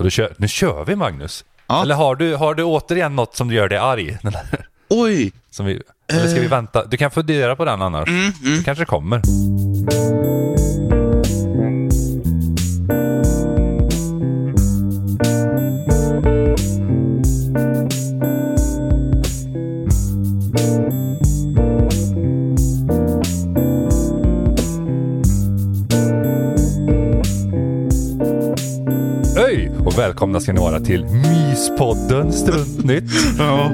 Så då kör, nu kör vi Magnus. Ja. Eller har du, har du återigen något som gör dig arg? Oj! Som vi, eller ska vi vänta? Du kan fundera på den annars. Det kanske kommer. Välkomna ska ni vara till Myspodden Struntnytt. Ja.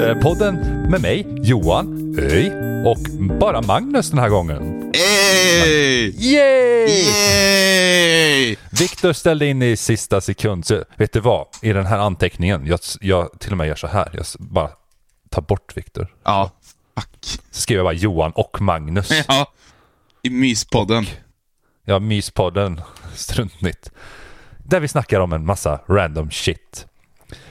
Eh, Podden med mig, Johan, Öj och bara Magnus den här gången. Ey! Yay! Yay! Viktor ställde in i sista sekund, så vet du vad? I den här anteckningen, jag, jag till och med gör så här, jag bara tar bort Viktor. Ja. Fuck. Så skriver jag bara Johan och Magnus. Ja. I myspodden. Ja, Myspodden Struntnytt. Där vi snackar om en massa random shit.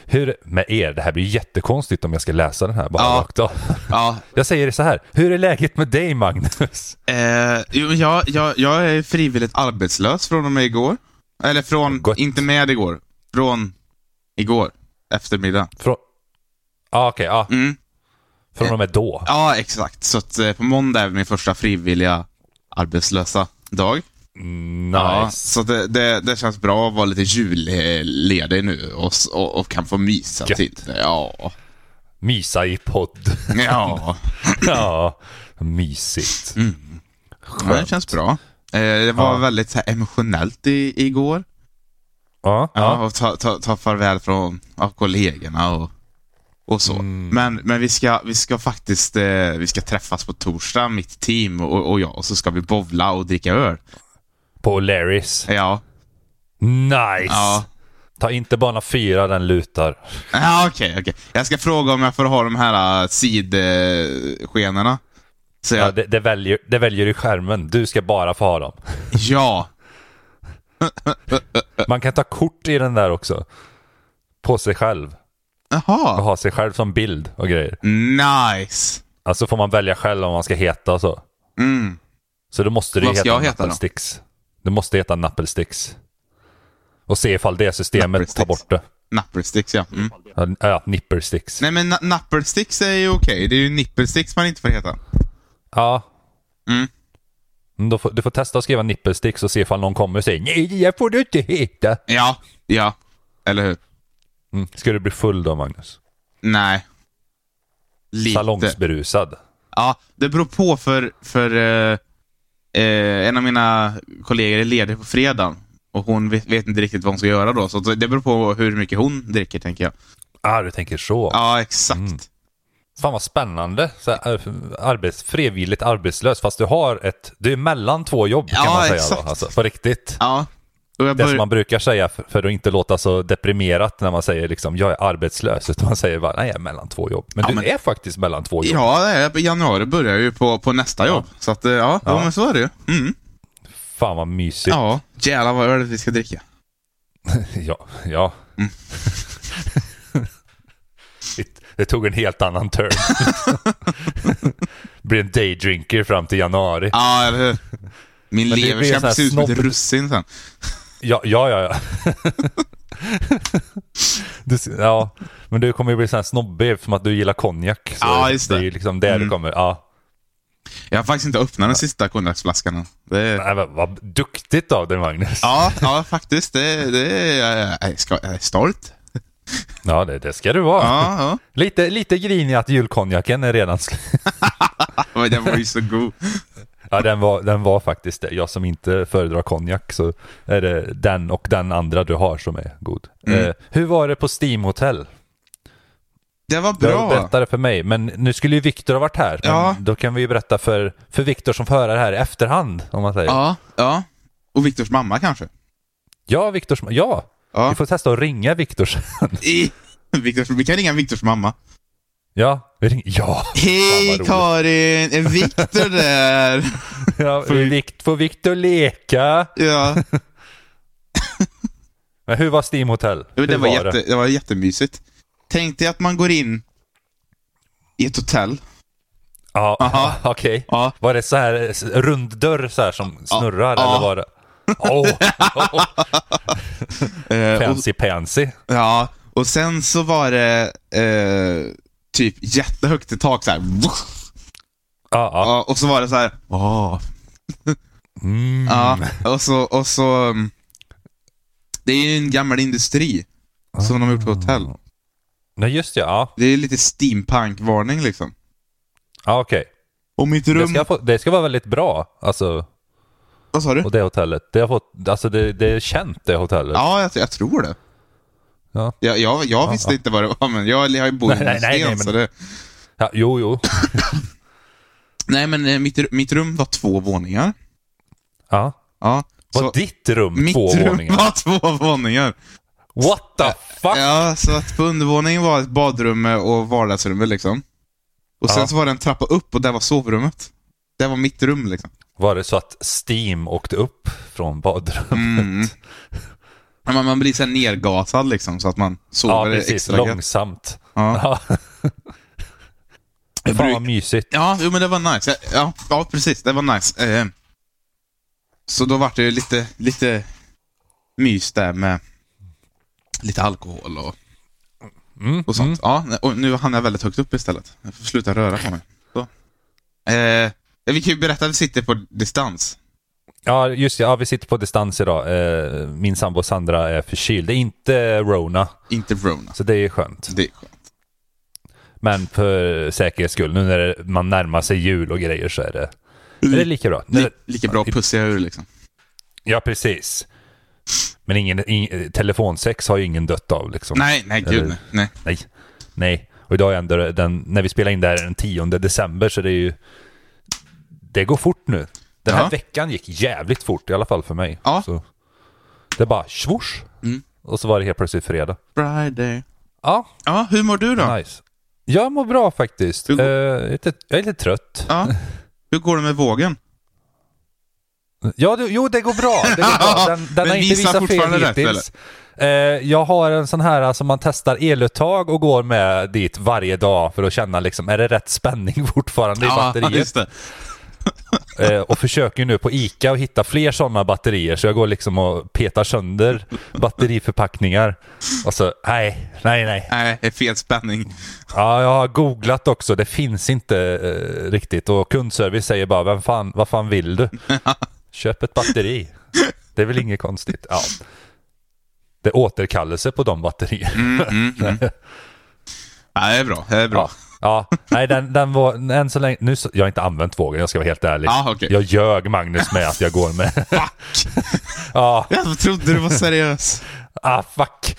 Hur med er, det här blir jättekonstigt om jag ska läsa den här bara Ja. rakt av. Ja. Jag säger det så här, hur är läget med dig Magnus? Eh, jo, jag, jag, jag är frivilligt arbetslös från och med igår. Eller från, Gott. inte med igår. Från igår. Eftermiddag. Från... Ja, okej, ja. Mm. Från och med då. Ja, exakt. Så att eh, på måndag är min första frivilliga arbetslösa dag. Nice. Ja, så det, det, det känns bra att vara lite julledig nu och, och, och kan få mysa Gött. till. Ja. Mysa i podd. Ja. ja, mysigt. Mm. Men det känns bra. Eh, det var Ja. väldigt så här, emotionellt i, igår. Ja, Ja, ja. och ta, ta, ta farväl från av kollegorna och, och så. Mm. Men, men vi, ska, vi ska faktiskt eh, vi ska träffas på torsdag, mitt team och, och jag, och så ska vi bovla och dricka öl. På Larrys. Ja. Nice. Ja. Ta inte bana fyra, den lutar. Ja, okej, okej. Jag ska fråga om jag får ha de här uh, sidskenorna. Så Ja, jag, det, det, väljer, det väljer i skärmen. Du ska bara få ha dem. ja. Man kan ta kort i den där också. På sig själv. Och Jaha. ha sig själv som bild och grejer. Nice. Alltså får man välja själv om man ska heta och så. Mm. Så då måste det ju Vad ska heta jag heta då? Det måste heta Nappelsticks. Och se ifall det systemet tar bort det. Nappersticks, ja. Mm. Ja, Ja, nippersticks. Nej, men na- nappersticks är ju okej. Det är ju nippelsticks man inte får heta. Ja. Mm. Mm, Då får, du får testa att skriva nippelsticks och se ifall någon kommer och säger nej, det får du inte heta. Ja, ja. Eller hur? Mm. Ska du bli full då, Magnus? Nej. Lite. Salongsberusad. Ja, det beror på för, för eh, eh, en av mina kollegor är ledig på fredagen. Och hon vet, vet inte riktigt vad hon ska göra då. Så det beror på hur mycket hon dricker, tänker jag. Ah, du tänker så. Ja, exakt. Mm. Fan vad spännande. Så här, eh, arbets, frivilligt arbetslös, fast du har ett... Du är mellan två jobb kan Ja, man säga exakt. då. Alltså, på riktigt. Ja. Jag Det som bör... man brukar säga för, att inte låta så deprimerat när man säger liksom jag är arbetslös. Utan man säger bara nej, jag är mellan två jobb. Men Ja, du men- är faktiskt mellan två jobb. Ja, januari börjar ju på, på nästa jobb. Så att, eh, ja, ja. Ja. men så är det ju. Mm. Fan vad mysigt. Ja, jävlar vad öl vi ska dricka. Ja. ja. Mm. det, tog en helt annan turn. Blir en daydrinker fram till januari. Ja, eller hur? Min lever blir en ska sån se här ut som ett russin sen. Ja, ja, ja. ja. du, ja, men du kommer ju bli sån här snobbig som att du gillar konjak. Så Ja, just det. Det är ju liksom det du Mm. kommer, ja. Jag har faktiskt inte öppnat den sista konjaksflaskan än. Det. Nej, men vad duktigt av dig Magnus. Ja, ja, faktiskt. Det, det är, jag, ska, jag är stolt. Ja, det, det ska du vara. Ja, ja. Lite, lite grinig att julkonjaken är redan slut. Men Den var ju så god. Ja, den var, den var faktiskt det. Jag som inte föredrar konjak så är det den och den andra du har som är god. Mm. Eh, hur var det på Steam Hotel? Det var Du bra. berättade för mig, men nu skulle ju Viktor ha varit här. Men Ja. Då kan vi ju berätta för, för Viktor som får höra det här i efterhand, om man säger. Ja, ja. Och Viktors mamma kanske. Ja, Viktors, ja. Ja. Vi får testa att ringa Viktor sen. I, Viktors, vi kan ringa Viktors mamma. Ja, vi ring, ja. Hej. Karin, är Viktor där? ja Får vi- Vikt, får Viktor leka? ja. Men hur var Steam Hotel? Jo, det, Hur var jätte, det var jättemysigt. Tänk dig att man går in i ett hotell. Ja, Aha. okej. Ja. Var det så här rund dörr så här som snurrar ja. eller var det? Oh, Eh, och, fancy pansy. ja, och sen så var det eh, typ jättehögt i tak så här. Ja, ja. Ja, och så var det så här. Åh. Mm. Ja, och så, och så mm, Det är ju en gammal industri som de har gjort på hotell. Nej, just det. Ja, Det är lite steampunk-varning liksom. ja okej. Och mitt Det, rum... ska få, det ska vara väldigt bra, alltså, Vad sa du? och det hotellet. Det, har fått, alltså, det, det är känt, det hotellet. Ja, jag, jag tror det. Ja. Jag, jag, jag visste ja. inte vad det var, men jag, jag bor i nej, nej, nej, men- så det... Ja, jo, jo. Nej, men eh, mitt, mitt rum var två våningar. Ja. Ja. Var Så ditt rum mitt två rum våningar? var två våningar. What the fuck? Ja, så att på undervåningen var ett badrum och vardagsrummet liksom. Och sen Ja. så var det en trappa upp och där var sovrummet. Det var mitt rum liksom. Var det så att Steam åkte upp från badrummet? Mm. Ja, Man, man blir så här nergasad liksom, så att man Ja, sover precis. extra. Långsamt. Ja. Ja. Fan bruk- vad mysigt. Ja, jo, men det var nice. Ja, ja, precis. Det var nice. Eh, så då var det lite, lite mys där med lite alkohol och, Mm, och sånt. mm. Ja, och nu hamnar jag väldigt högt upp istället. Jag får sluta röra på mig. Så. Eh, vi kan ju berätta att vi sitter på distans. Ja, just det. Ja, vi sitter på distans idag. Eh, Min sambo Sandra är förkyld. Det är inte Rona, Inte Rona. så det är skönt. Det är skönt. Men för säkerhets skull, nu när man närmar sig jul och grejer så är det, är det lika bra. Li, lika bra pussiga ur liksom. Ja, precis. Men ingen, ing, telefonsex har ju ingen dött av liksom. Nej, nej, gud Eller- nej. nej. Nej. Nej. Och idag är ändå den, när vi spelar in det här den 10 december så det är ju... Det går fort nu. Den här Ja. veckan gick jävligt fort, i alla fall för mig. Ja. Så det bara swoosh. Mm. Och så var det helt plötsligt fredag. Friday. Ja, Ja, hur mår du då? nice. Jag mår bra faktiskt. Går- jag, är lite, jag är lite trött. Ja. Hur går det med vågen? Ja, det, jo det går bra. Det går bra. Den, den har inte visat fel fortfarande rätt, hittills. Eh, jag har en sån här som man testar eluttag och går med dit varje dag för att känna liksom, är det rätt spänning fortfarande i batteriet? Eh, och försöker nu på ICA att hitta fler sådana batterier så jag går liksom och petar sönder batteriförpackningar. Och så, nej, nej, nej. Nej, det är fel spänning. Ja, jag har googlat också, det finns inte eh, riktigt och kundservice säger bara, vem fan, vad fan vill du? Köp ett batteri. Det är väl inget konstigt. Ja. Det är återkallelse på de batterier. Mm, mm, mm. Ja, det är bra. Det är bra. Ja, ja. nej den, den var, än så länge, nu, så- jag har inte använt vågen, jag ska vara helt ärlig. Ja, okej. Jag ljög Magnus med att jag går med. Fuck! ja, Jag trodde du var seriös. ah fuck.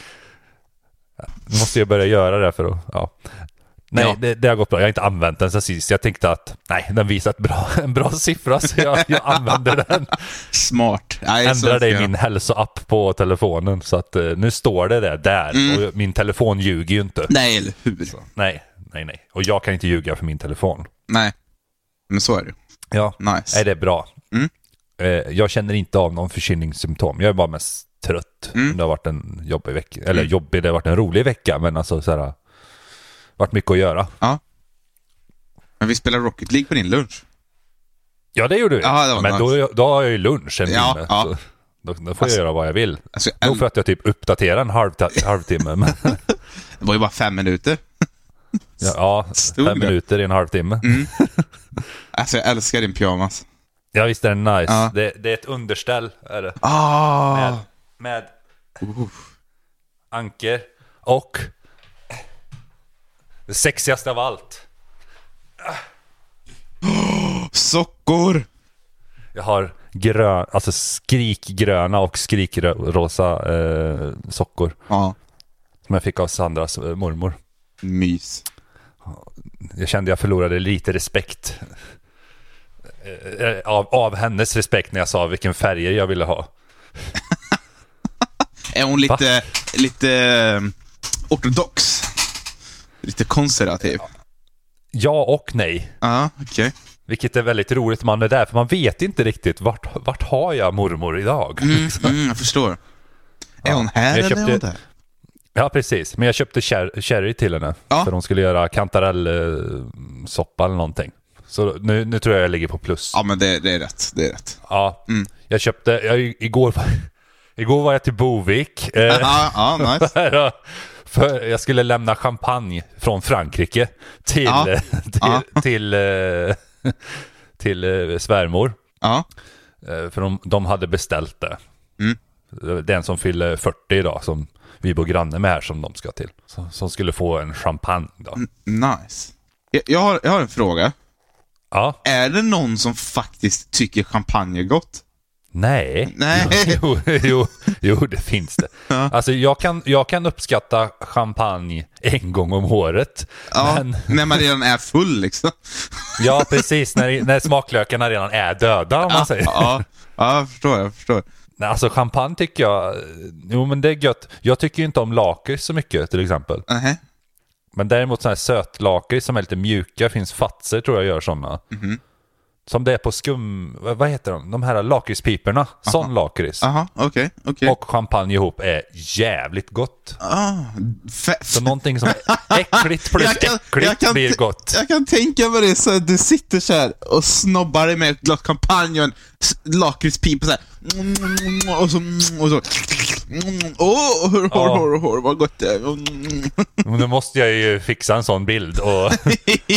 Måste jag börja göra det för att, ja. Nej, Ja. det, det har gått bra. Jag har inte använt den sen sist. Jag tänkte att, nej, den visar bra, en bra siffra så jag, jag använder den. Smart. Nej, så Ändrar det i min hälsoapp på telefonen så att eh, nu står det där, där. Mm. Och min telefon ljuger ju inte. Nej, eller hur? Nej, nej, nej. Och jag kan inte ljuga för min telefon. Nej. Men så är det. Ja, Nice. Nej, det är bra. Mm. Eh, jag känner inte av någon förkylningssymptom. Jag är bara mest trött. Mm. Det har varit en jobbig vecka. Eller jobbig, det har varit en rolig vecka, men alltså så här, varit mycket att göra. Ja. Men vi spelar Rocket League på din lunch. Ja, det gjorde vi. Ja, det men nice. då, då har jag ju lunch en Ja, timme. ja. Då, då får Alltså, jag göra vad jag vill. Alltså, Nog för att jag typ uppdaterar en halv, halvtimme. Men, det var ju bara fem minuter. Ja, ja, Stod fem det? minuter i en halvtimme. Alltså, jag älskar din pyjamas. Ja, visst är den nice. Ja. Det, det är ett underställ, är det. Ah. Med, med anker och det sexigaste av allt. Sockor! Jag har grön, alltså skrikgröna och skrikrosa eh, sockor. Ja. Som jag fick av Sandras eh, mormor. Mys. Jag kände jag förlorade lite respekt. Eh, Av, av hennes respekt när jag sa vilken färger jag ville ha. Är hon lite, lite eh, ortodox? Lite konservativ? Ja och nej. Ja, okej. Vilket är väldigt roligt man är där, för man vet inte riktigt vart, vart har jag mormor idag? Mm, mm, jag förstår. Är hon här Jag eller är köpte- hon där? Ja, precis. Men jag köpte sherry till henne. Ja. För hon skulle göra kantarellsoppa eller någonting. Så nu, nu tror jag jag ligger på plus. Ja, men det, det är rätt. Det är rätt. Ja, Mm. jag köpte, jag, igår, igår var jag till Bovik. Eh, Ja, nice. för, jag skulle lämna champagne från Frankrike till, Ja, eh, till, ja. till, eh, till eh, svärmor. Ja, Eh, För de, de hade beställt det. Mm. Det är en som fyller 40 idag som vi bor granne med här som de ska till. Som, som skulle få en champagne då. Mm. nice. Jag, jag, har, jag har en fråga. Ja. Är det någon som faktiskt tycker champagne är gott? Nej. Nej. Jo, jo, jo, det finns det. Ja. Alltså jag kan, jag kan uppskatta champagne en gång om året. Ja, Men, när man redan är full liksom. ja, precis. När, när smaklökarna redan är döda om man säger. Ja, ja, jag förstår. Jag förstår. Nej, Alltså champagne tycker jag, jo men det är gött. Jag tycker ju inte om lakrits så mycket till exempel. Nähä. Men däremot sådana här sötlakrits som är lite mjuka, finns Fatser tror jag gör sådana. Mhm. Som det är på skum, vad heter de? De här lakritspiporna. Sån lakrits. Jaha, okej, okej. Och champagne ihop är jävligt gott. Ah, Så någonting som är äckligt plus Jag kan- äckligt jag kan blir gott. Jag kan tänka mig det, så här, du sitter så här och snobbar dig med ett glas champagne och en lakritspipa så här. Och så... Och så Åh, hur Ja. hår, vad gott det är. Men då måste jag ju fixa en sån bild och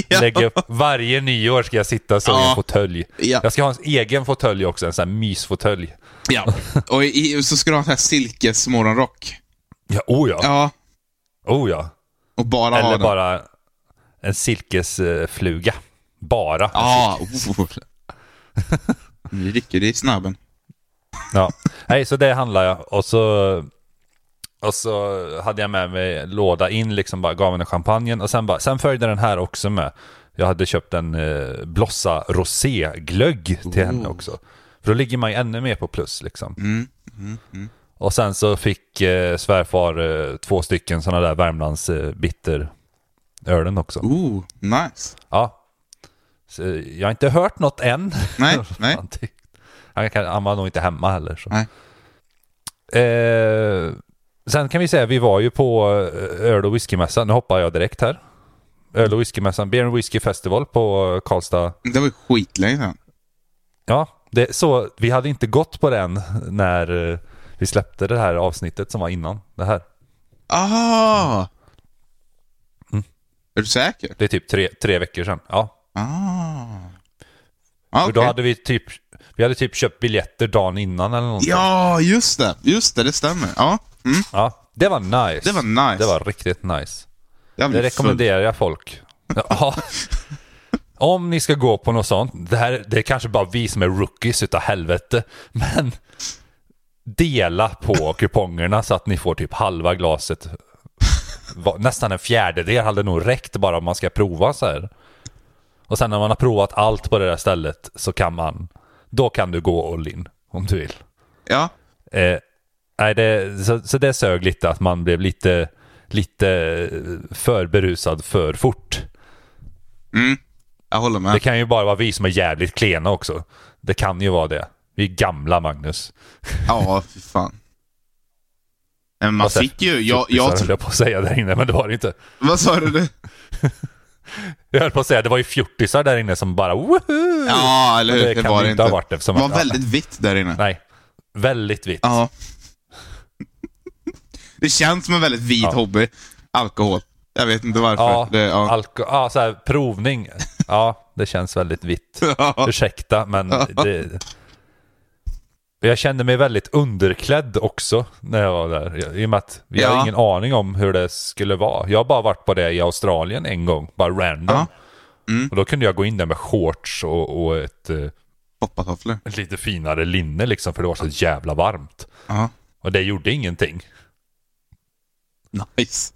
Ja. lägga upp. Varje nyår ska jag sitta så Ja. en fåtölj. Ja. Jag ska ha en egen fåtölj också, en sån här mysfåtölj. Ja. Och i, så ska du ha en sån här silkes morgonrock. Ja, oh ja. Ja. Oh ja. Och bara ha Eller den. bara en silkesfluga. Bara. Ja. Oh. Nu rycker det i snabben. Ja. Nej, så det handlar jag. Och så, och så hade jag med mig låda in, liksom bara gav henne champagnen. Och sen, bara, sen följde den här också med. Jag hade köpt en eh, Blossa Rosé-glögg till henne också. För då ligger man ju ännu mer på plus liksom. Mm. Mm. Mm. Och sen så fick eh, svärfar eh, två stycken sådana där Värmlands eh, bitterölen också. Ooh, nice. Ja. Så, jag har inte hört något än. Nej, nej. Han kan, han var nog inte hemma heller. Så. Nej. Eh, sen kan vi säga, vi var ju på eh, öl och whiskymässan. Nu hoppar jag direkt här. Öl och whiskymässan, Beer and Whiskey Festival på Karlstad. Det var ju skitlänge sedan. Ja, det, så vi hade inte gått på den när eh, vi släppte det här avsnittet som var innan det här. Ah! Mm. Är du säker? Det är typ tre, tre veckor sedan. Ja, Ah. ah och då okej. hade vi typ vi hade typ köpt biljetter dagen innan eller någonting. Ja, just det. Just det, det stämmer. Ja. Mm. Ja, det var nice. Det var nice. Det var riktigt nice. Jag Det rekommenderar jag folk. Ja. Om ni ska gå på något sånt, det, här, det är kanske bara vi som är rookies utav helvete, men dela på kupongerna så att ni får typ halva glaset. Nästan en fjärdedel hade nog räckt bara om man ska prova så här. Och sen när man har provat allt på det där stället så kan man, då kan du gå all in om du vill. Ja. Eh, nej, det, så, så det sög lite att man blev lite, lite för berusad för fort. Mm. Jag håller med. Det kan ju bara vara vi som är jävligt klena också. Det kan ju vara det. Vi är gamla Magnus. Ja, fy fan. Men man fick ju... Jag, jag, jag på att säga där inne, men det var det inte. vad sa du? Jag höll på att säga, det var ju fjortisar där inne som bara woho! Ja, eller Men hur? det Det, kan var det inte ha varit det var att- väldigt vitt där inne. Nej, väldigt vitt. Ja. Det känns som en väldigt vit Ja. hobby. Alkohol. Jag vet inte varför. Ja, det, ja. alko- ja, så här, provning. Ja, det känns väldigt vitt. Ja. Ursäkta, men det... Jag kände mig väldigt underklädd också när jag var där. I och med att vi Ja. har ingen aning om hur det skulle vara. Jag har bara varit på det i Australien en gång, bara random. Ja. Mm. Och då kunde jag gå in där med shorts och, och ett, eh, Poppatofflor. ett lite finare linne liksom, för det var så jävla varmt. Ja. Och det gjorde ingenting. Nice.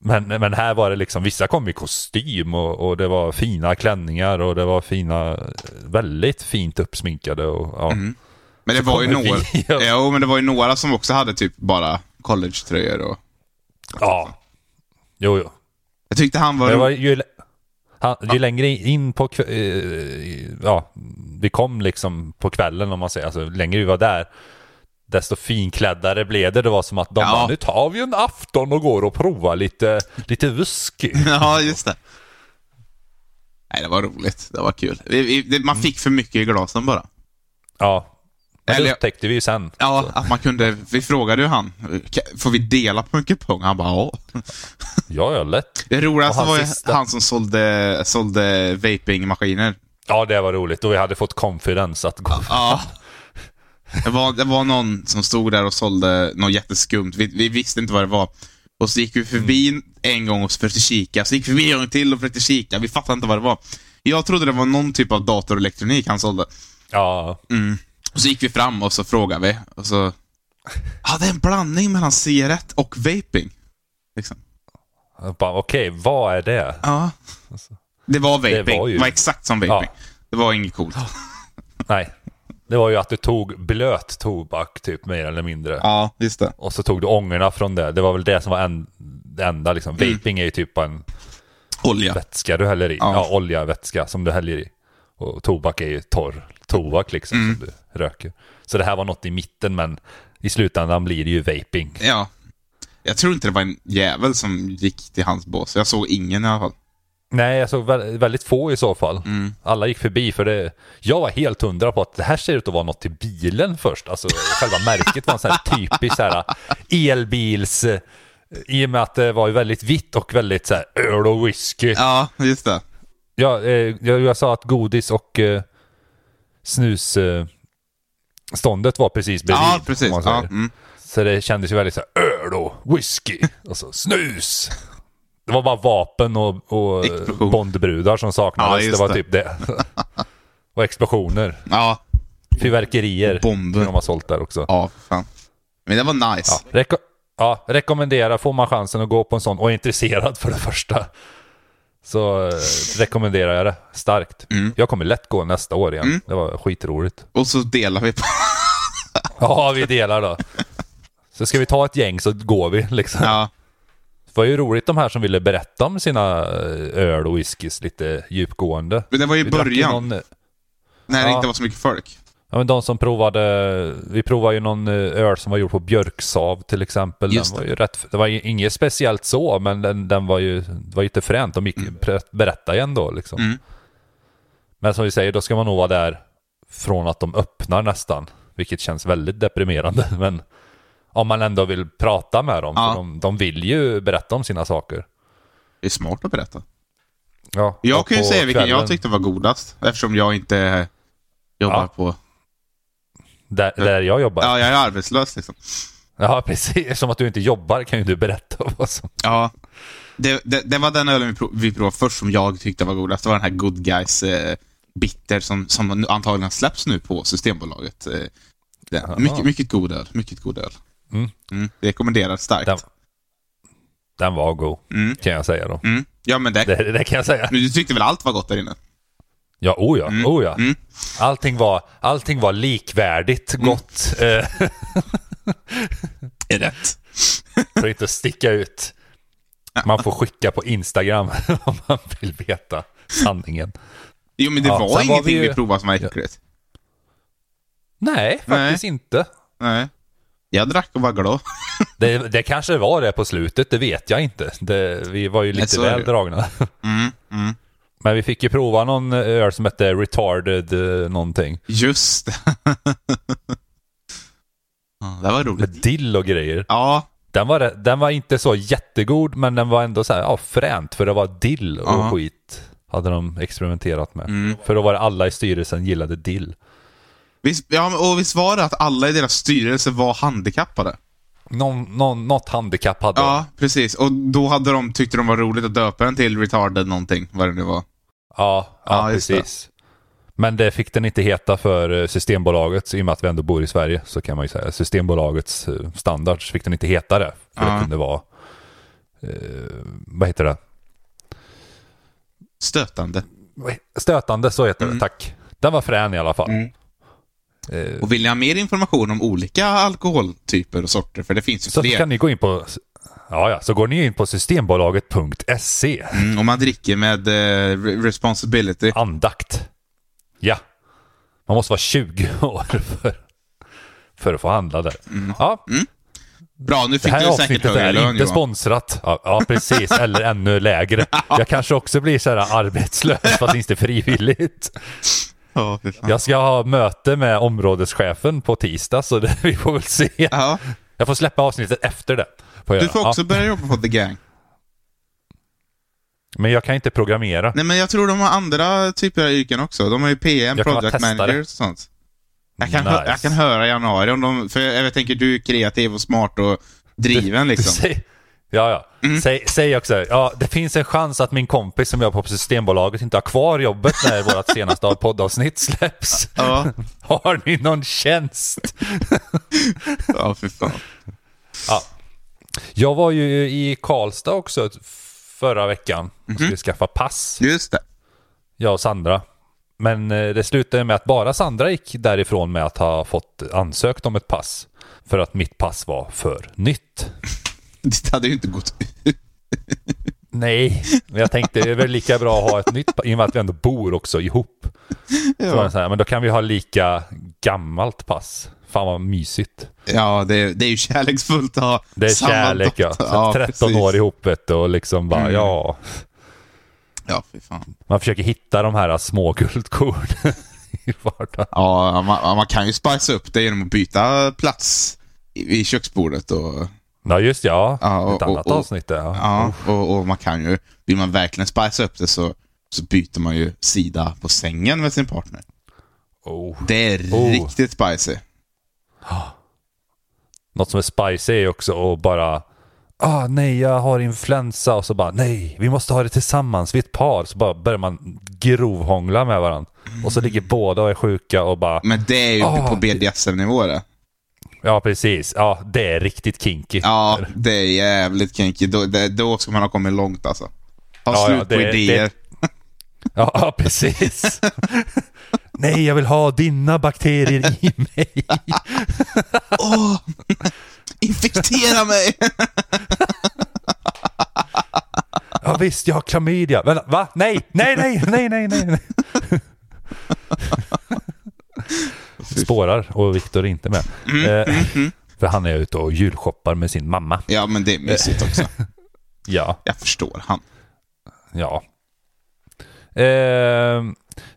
Men, men här var det liksom, vissa kom i kostym och, och det var fina klänningar och det var fina, väldigt fint uppsminkade och ja. Mm. Men det var ju några... Jo, men det var ju några som också hade typ bara collegetröjor och... Ja. Jo, jo. Jag tyckte han var... Det var ju, han, ju längre in på eh, ja, vi kom liksom på kvällen om man säger, alltså längre vi var där, desto finkläddare blev det. Det var som att de Ja. bara, nu tar vi en afton och går och provar lite, lite whisky. Ja, just det. Nej, det var roligt. Det var kul. Man fick för mycket i glasen bara. Ja. Men Eller- det upptäckte vi ju sen. Ja, att man kunde... Vi frågade ju han, får vi dela på en kupong? Han bara, ja. Ja, ja, lätt. Det roligaste var ju han som sålde, sålde vapingmaskiner. Ja, det var roligt. Och vi hade fått confidence att gå. Ja. Det var, det var någon som stod där och sålde något jätteskumt. Vi, vi visste inte vad det var. Och så gick vi förbi en gång och försökte kika. Så gick vi förbi en gång till och försökte kika. Vi fattade inte vad det var. Jag trodde det var någon typ av datorelektronik han sålde. Ja, Mm. Och så gick vi fram och så frågade vi. Och så... Ja, det är en blandning mellan cigarett och vaping. Liksom. okej, vad är det? Ja. Det var vaping. Det Det var var, ju- exakt som vaping. Det var inget coolt. Nej. Det var ju att du tog blöt tobak, typ, mer eller mindre. Ja, just det. Och så tog du ångorna från det. Det var väl det som var en, det enda liksom. Mm. Vaping är ju typ en Olja. vätska du häller i. Ja, Ja. olja, vätska som du häller i. Och tobak är ju torr tobak liksom Mm. som du röker. Så det här var något i mitten men i slutändan blir det ju vaping. Ja. Jag tror inte det var en jävel som gick till hans bås. Jag såg ingen i alla fall. Nej, jag såg vä- väldigt få i så fall. Mm. Alla gick förbi för det. Jag var helt hundra på att det här ser ut att vara något till bilen först. Alltså själva märket var en sån här typisk så här elbils... eh, I och med att det var ju väldigt vitt och väldigt så här öl och whisky. Ja, just det. Ja, eh, jag, jag sa att godis och eh, snus... Eh, ståndet var precis bredvid. Ja, precis. Ja, mm. Så det kändes ju väldigt så här, öl och whisky och så snus. Det var bara vapen och, och bondbrudar som Ja, saknades. just det var det. typ det. och explosioner. Ja, Fyrverkerier. Bomber. De har sålt där också. ja, fan. Men det var Ja, nice. reko- ja, rekommendera. Får man chansen att gå på en sån och är intresserad för det första. Så eh, rekommenderar jag det starkt. Mm. Jag kommer lätt gå nästa år igen. Det var skitroligt. Och så delar vi på... Ja, vi delar då. Så ska vi ta ett gäng så går vi liksom. Ja, Det var ju roligt de här som ville berätta om sina eh, öl och whiskys lite djupgående. men det var ju i början. Någon, När det Ja. inte var så mycket folk. Ja, men de som provade, vi provade ju någon eh, öl som var gjord på björksav till exempel. Just den var det. ju rätt, det var ju inget speciellt så, men den, den var ju, det var ju lite fränt. De gick mm. berätta igen då liksom. Mm. Men som vi säger, då ska man nog vara där från att de öppnar nästan. Vilket känns väldigt deprimerande. Men om man ändå vill prata med dem, Ja. för de, de vill ju berätta om sina saker. Det är smart att berätta. Ja, Jag kan ju säga vilken jag kvällen- tyckte var godast. Eftersom jag inte jobbar Ja. på... Där, där jag jobbar. Ja. Ja, jag är arbetslös liksom. precis. Som att du inte jobbar kan ju du berätta vad som... Ja. Det, det, det var den ölen vi, prov, vi provade först som jag tyckte var godast. Det var den här Good Guys eh, Bitter som, som antagligen släpps nu på Systembolaget. Eh, mycket, mycket god öl. Mycket god öl. Mm. Mm, rekommenderar starkt. Den, den var god, Mm. kan jag säga då. Mm. Ja, men det, Det, det kan jag säga. men du tyckte väl allt var gott där inne? Ja, oh ja, Mm. oh ja. Mm. Allting, var, allting var likvärdigt gott. Eh, Är rätt. för att inte sticka ut. Man får skicka på Instagram om man vill veta sanningen. Jo, men det Ja, var sen var ingenting vi vi, ju- provade som var äckligt. Nej, faktiskt inte. Nej. Jag drack och var glad. Det, det kanske var det på slutet, det vet jag inte. Det, vi var ju lite väl dragna. Mm, mm. Men vi fick ju prova någon öl som hette Retarded eh, någonting. Just det. det var roligt. Med dill och grejer. Ja, Den var, den var inte så jättegod, men den var ändå så här, ja, fränt. För det var dill och Ja. skit. Hade de experimenterat med. Mm. För då var det alla i styrelsen gillade dill. visst, ja, och visst var det att alla i deras styrelse var handikappade? Någon, någon, något handikapp hade Ja, precis. Och då hade de, tyckte de var roligt att döpa den till retarded någonting, vad det nu var. Ja, ja, Ja, just det. precis. Men det fick den inte heta för eh, Systembolagets, i och med att vi ändå bor i Sverige, så kan man ju säga. Systembolagets eh, standard så fick den inte heta det. För Ja. det kunde vara, eh, vad heter det? Stötande. Stötande, så heter Mm. det, tack. Den var frän i alla fall. Mm. Eh, Och vill ni ha mer information om olika alkoholtyper och sorter, för det finns ju Så fler. kan ni gå in på, ja, ja, så går ni in på systembolaget.se. Mm, och man dricker med eh, re- responsibility. Andakt. Ja. Man måste vara 20 år för, för att få handla där. Ja. Mm. Bra, nu Det fick här du säkert högre är lön inte Johan. sponsrat. Ja, ja, precis. Eller ännu lägre. Jag kanske också blir så här arbetslös, fast inte frivilligt. Jag ska ha möte med områdeschefen på tisdag, så det, vi får väl se. Ja. Jag får släppa avsnittet efter det. Får jag Du får göra. också Ja, börja jobba på The Gang. men jag kan inte programmera. Nej, men jag tror de har andra typer av yrken också. De har ju PM, Jag project managers och sånt. Jag kan, hö- Nice. jag kan höra i januari om de, för jag, jag tänker du är kreativ och smart och driven liksom. Säg, ja, ja. Säg, säg också, ja, det finns en chans att min kompis som jobbar på Systembolaget inte har kvar jobbet när vårt senaste poddavsnitt släpps. Ja, Har ni någon tjänst? ja för fan. Ja. Jag var ju i Karlstad också förra veckan och skulle skaffa pass, Just det. jag och Sandra. Men eh, det slutade med att bara Sandra gick därifrån med att ha fått ansökt om ett pass. För att mitt pass var för nytt. Det hade ju inte gått ut. Nej, men jag tänkte det är väl lika bra att ha ett nytt pass, i och med att vi ändå bor också ihop. Det så här, men då kan vi ha lika gammalt pass. Fan vad mysigt. Ja, det, är- det är ju kärleksfullt att ha Det är samma kärlek ja. Så 13 precis. år ihop vet du, och liksom bara Mm. ja. Ja, fy fan. Man försöker hitta de här små guldkornen i vardagen. Ja, man, man kan ju spice upp det genom att byta plats i- köksbordet och Ja just ja, Ja, och- ett annat och- och- avsnitt där, ja. Ja, och, och man kan ju, vill man verkligen spice upp det så, så byter man ju sida på sängen med sin partner. Oh. Det är Oh. riktigt spicy. Något som är spicy är också att bara Ah, nej, jag har influensa och så bara nej, vi måste ha det tillsammans, vi är ett par. Så bara börjar man grovhångla med varandra. Och så ligger båda och är sjuka och bara Men det är ju Ah, på BDSM-nivå det. Ja, precis. Ja, det är riktigt kinky. Ja, det är jävligt kinky. Då, det, då ska man ha kommit långt alltså. Ha Ja, slut ja, på det- idéer. Ja, ja precis. Nej, jag vill ha dina bakterier i mig. Åh! Infektera mig! Ja, visst, jag har klamydia. Men, va? Nej, nej, nej, nej, nej, nej. Spårar och Viktor är inte med. Eh, för han är ute och julshoppar med sin mamma. ja, men det är mysigt också. Ja, Jag förstår han. ja. Eh,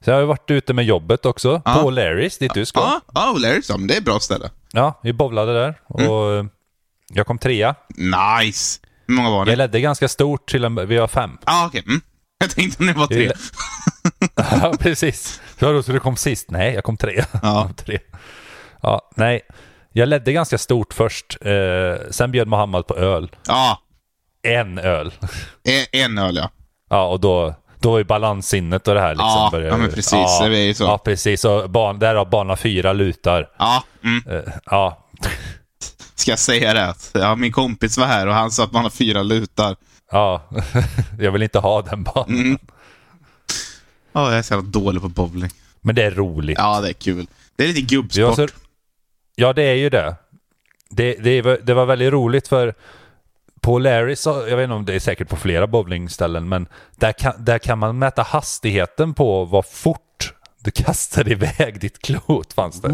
så jag har ju varit ute med jobbet också. Ja. På Larrys, dit du ska. Ja, ja Larry's, ja, men det är ett bra ställe. Ja, vi bowlade där. Och eh, jag kom trea. Nice! Hur många var Jag det? ledde ganska stort till en, vi var fem. Ja, okej. Mm. Jag tänkte om det var tre. ja, precis. Ja, då, så du kom sist? Nej, jag kom trea. Ja. Jag tre. Ja, nej. Jag ledde ganska stort först. Eh, sen bjöd Mohammed på öl. Ja, En öl. en, en öl ja. Ja, och då, då var ju balanssinnet och det här liksom. Ja, började- ja, men precis. Det är ju så. Ja, precis. Och ban, där har bana fyra lutar. Ja, mm. Eh, ja, ska jag säga det? Ja, min kompis var här och han sa att man har fyra lutar. ja. jag vill inte ha den banan. Mm. Ja, jag är så jävla dålig på bowling. Men det är roligt. Ja, det är kul. Det är lite gubbsport. så, ja, det är ju det. Det, det, det var väldigt roligt för på Larry, så, jag vet inte om det är säkert på flera bowlingställen, men där kan, där kan man mäta hastigheten på vad fort du kastar iväg ditt klot, fanns det.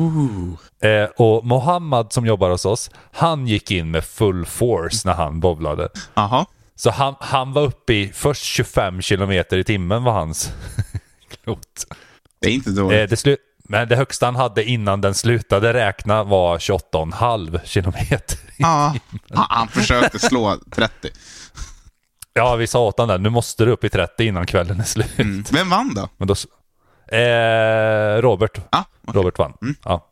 Eh, och Mohammad som jobbar hos oss, han gick in med full force när han bowlade. Jaha. Så han, han var uppe i först 25 kilometer i timmen var hans klot. Det är inte dåligt. Eh, det slu- men det högsta han hade innan den slutade räkna var 28,5 kilometer. Ja, han, han försökte slå 30. Ja, vi sa åt honom där, nu måste du upp i 30 innan kvällen är slut. Mm. Vem vann då? Men då... Eh, Robert. Ah, okej. Robert vann. Ja.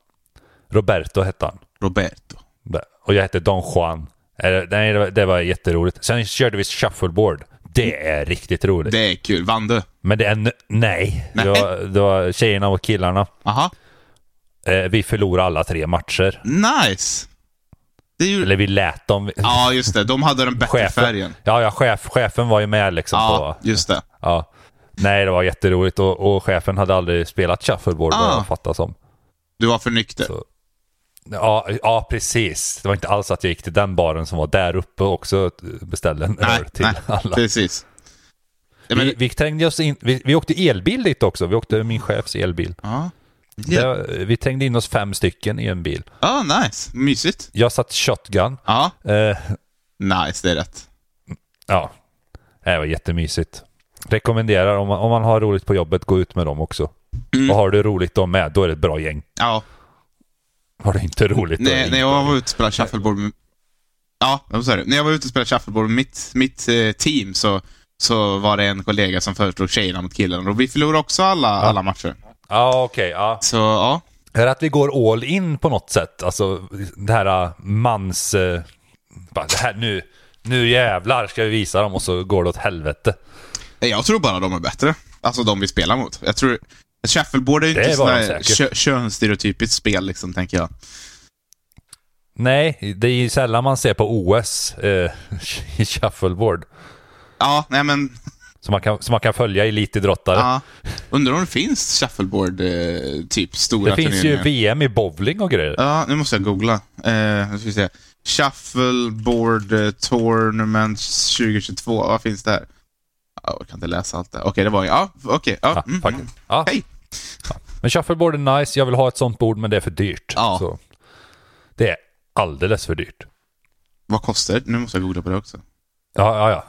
Roberto hette han. Roberto. Där. Och jag hette Don Juan. Eh, nej, det var, det var jätteroligt. Sen körde vi shuffleboard. Det är riktigt roligt. Det är kul. Vann du? Men det är... n- Nej. Nej. Det, var, det var tjejerna och killarna. Aha. Eh, vi förlorade alla tre matcher. Nice. Det är ju... Eller vi lät dem... Ja, just det. De hade den bättre färgen. Ja, ja chef, chefen var ju med liksom Ja, på... just det. Ja. Nej, det var jätteroligt och, och chefen hade aldrig spelat shuffleboard vad Ah. jag fattar som. Du var för nykter. Så- Ja, ja, precis. Det var inte alls att jag gick till den baren som var där uppe och också beställde en öl till alla. Precis. Ja, men, Vi, vi trängde oss in, vi, vi åkte elbil dit också. Vi åkte min chefs elbil. ja. Ja. Det, vi tängde in oss fem stycken i en bil. Ah, nice. Mysigt. Jag satt shotgun. Ja, Eh, nice. Det är rätt. ja, det var jättemysigt. Rekommenderar om man, om man har roligt på jobbet, gå ut med dem också. Mm. Och har du roligt de med, då är det ett bra gäng. Ja, Har du inte roligt, då det när, inte när jag var ute och spelade shuffleboard med... Ja, jag säga det. När jag var ute och spelade shuffleboard med mitt, mitt eh, team så, så var det en kollega som föreslog tjejerna mot killarna och vi förlorade också alla, alla matcher. Ja, okej. ja. Så ja, Är det att vi går all in på något sätt? Alltså det här äh, mans... äh, bara, det här, nu, nu jävlar ska vi visa dem och så går det åt helvete. jag tror bara de är bättre. Alltså de vi spelar mot. Jag tror... Shuffleboard är ju inte är sån bara här säkert. kö, könsstereotypiskt spel, liksom, tänker jag. Nej, det är ju sällan man ser på OS eh, i shuffleboard. Ja, nej men... Som man kan, som man kan följa elitidrottare. Ja. Undrar om det finns shuffleboard, eh, typ stora det finns ju. VM i bowling och grejer. Ja, nu måste jag googla. Eh, ska vi se. Shuffleboard eh, Tournament 2022. Vad finns det här? Ja, jag kan inte läsa allt det. Okej, det var Ja, okej. Ja, Ja, mm, faktiskt. Ja. Hej. Men shuffleboard är nice, jag vill ha ett sånt bord men det är för dyrt. Ja. Så det är alldeles för dyrt. Vad kostar det? Nu måste jag googla på det också. Ja, ja, ja.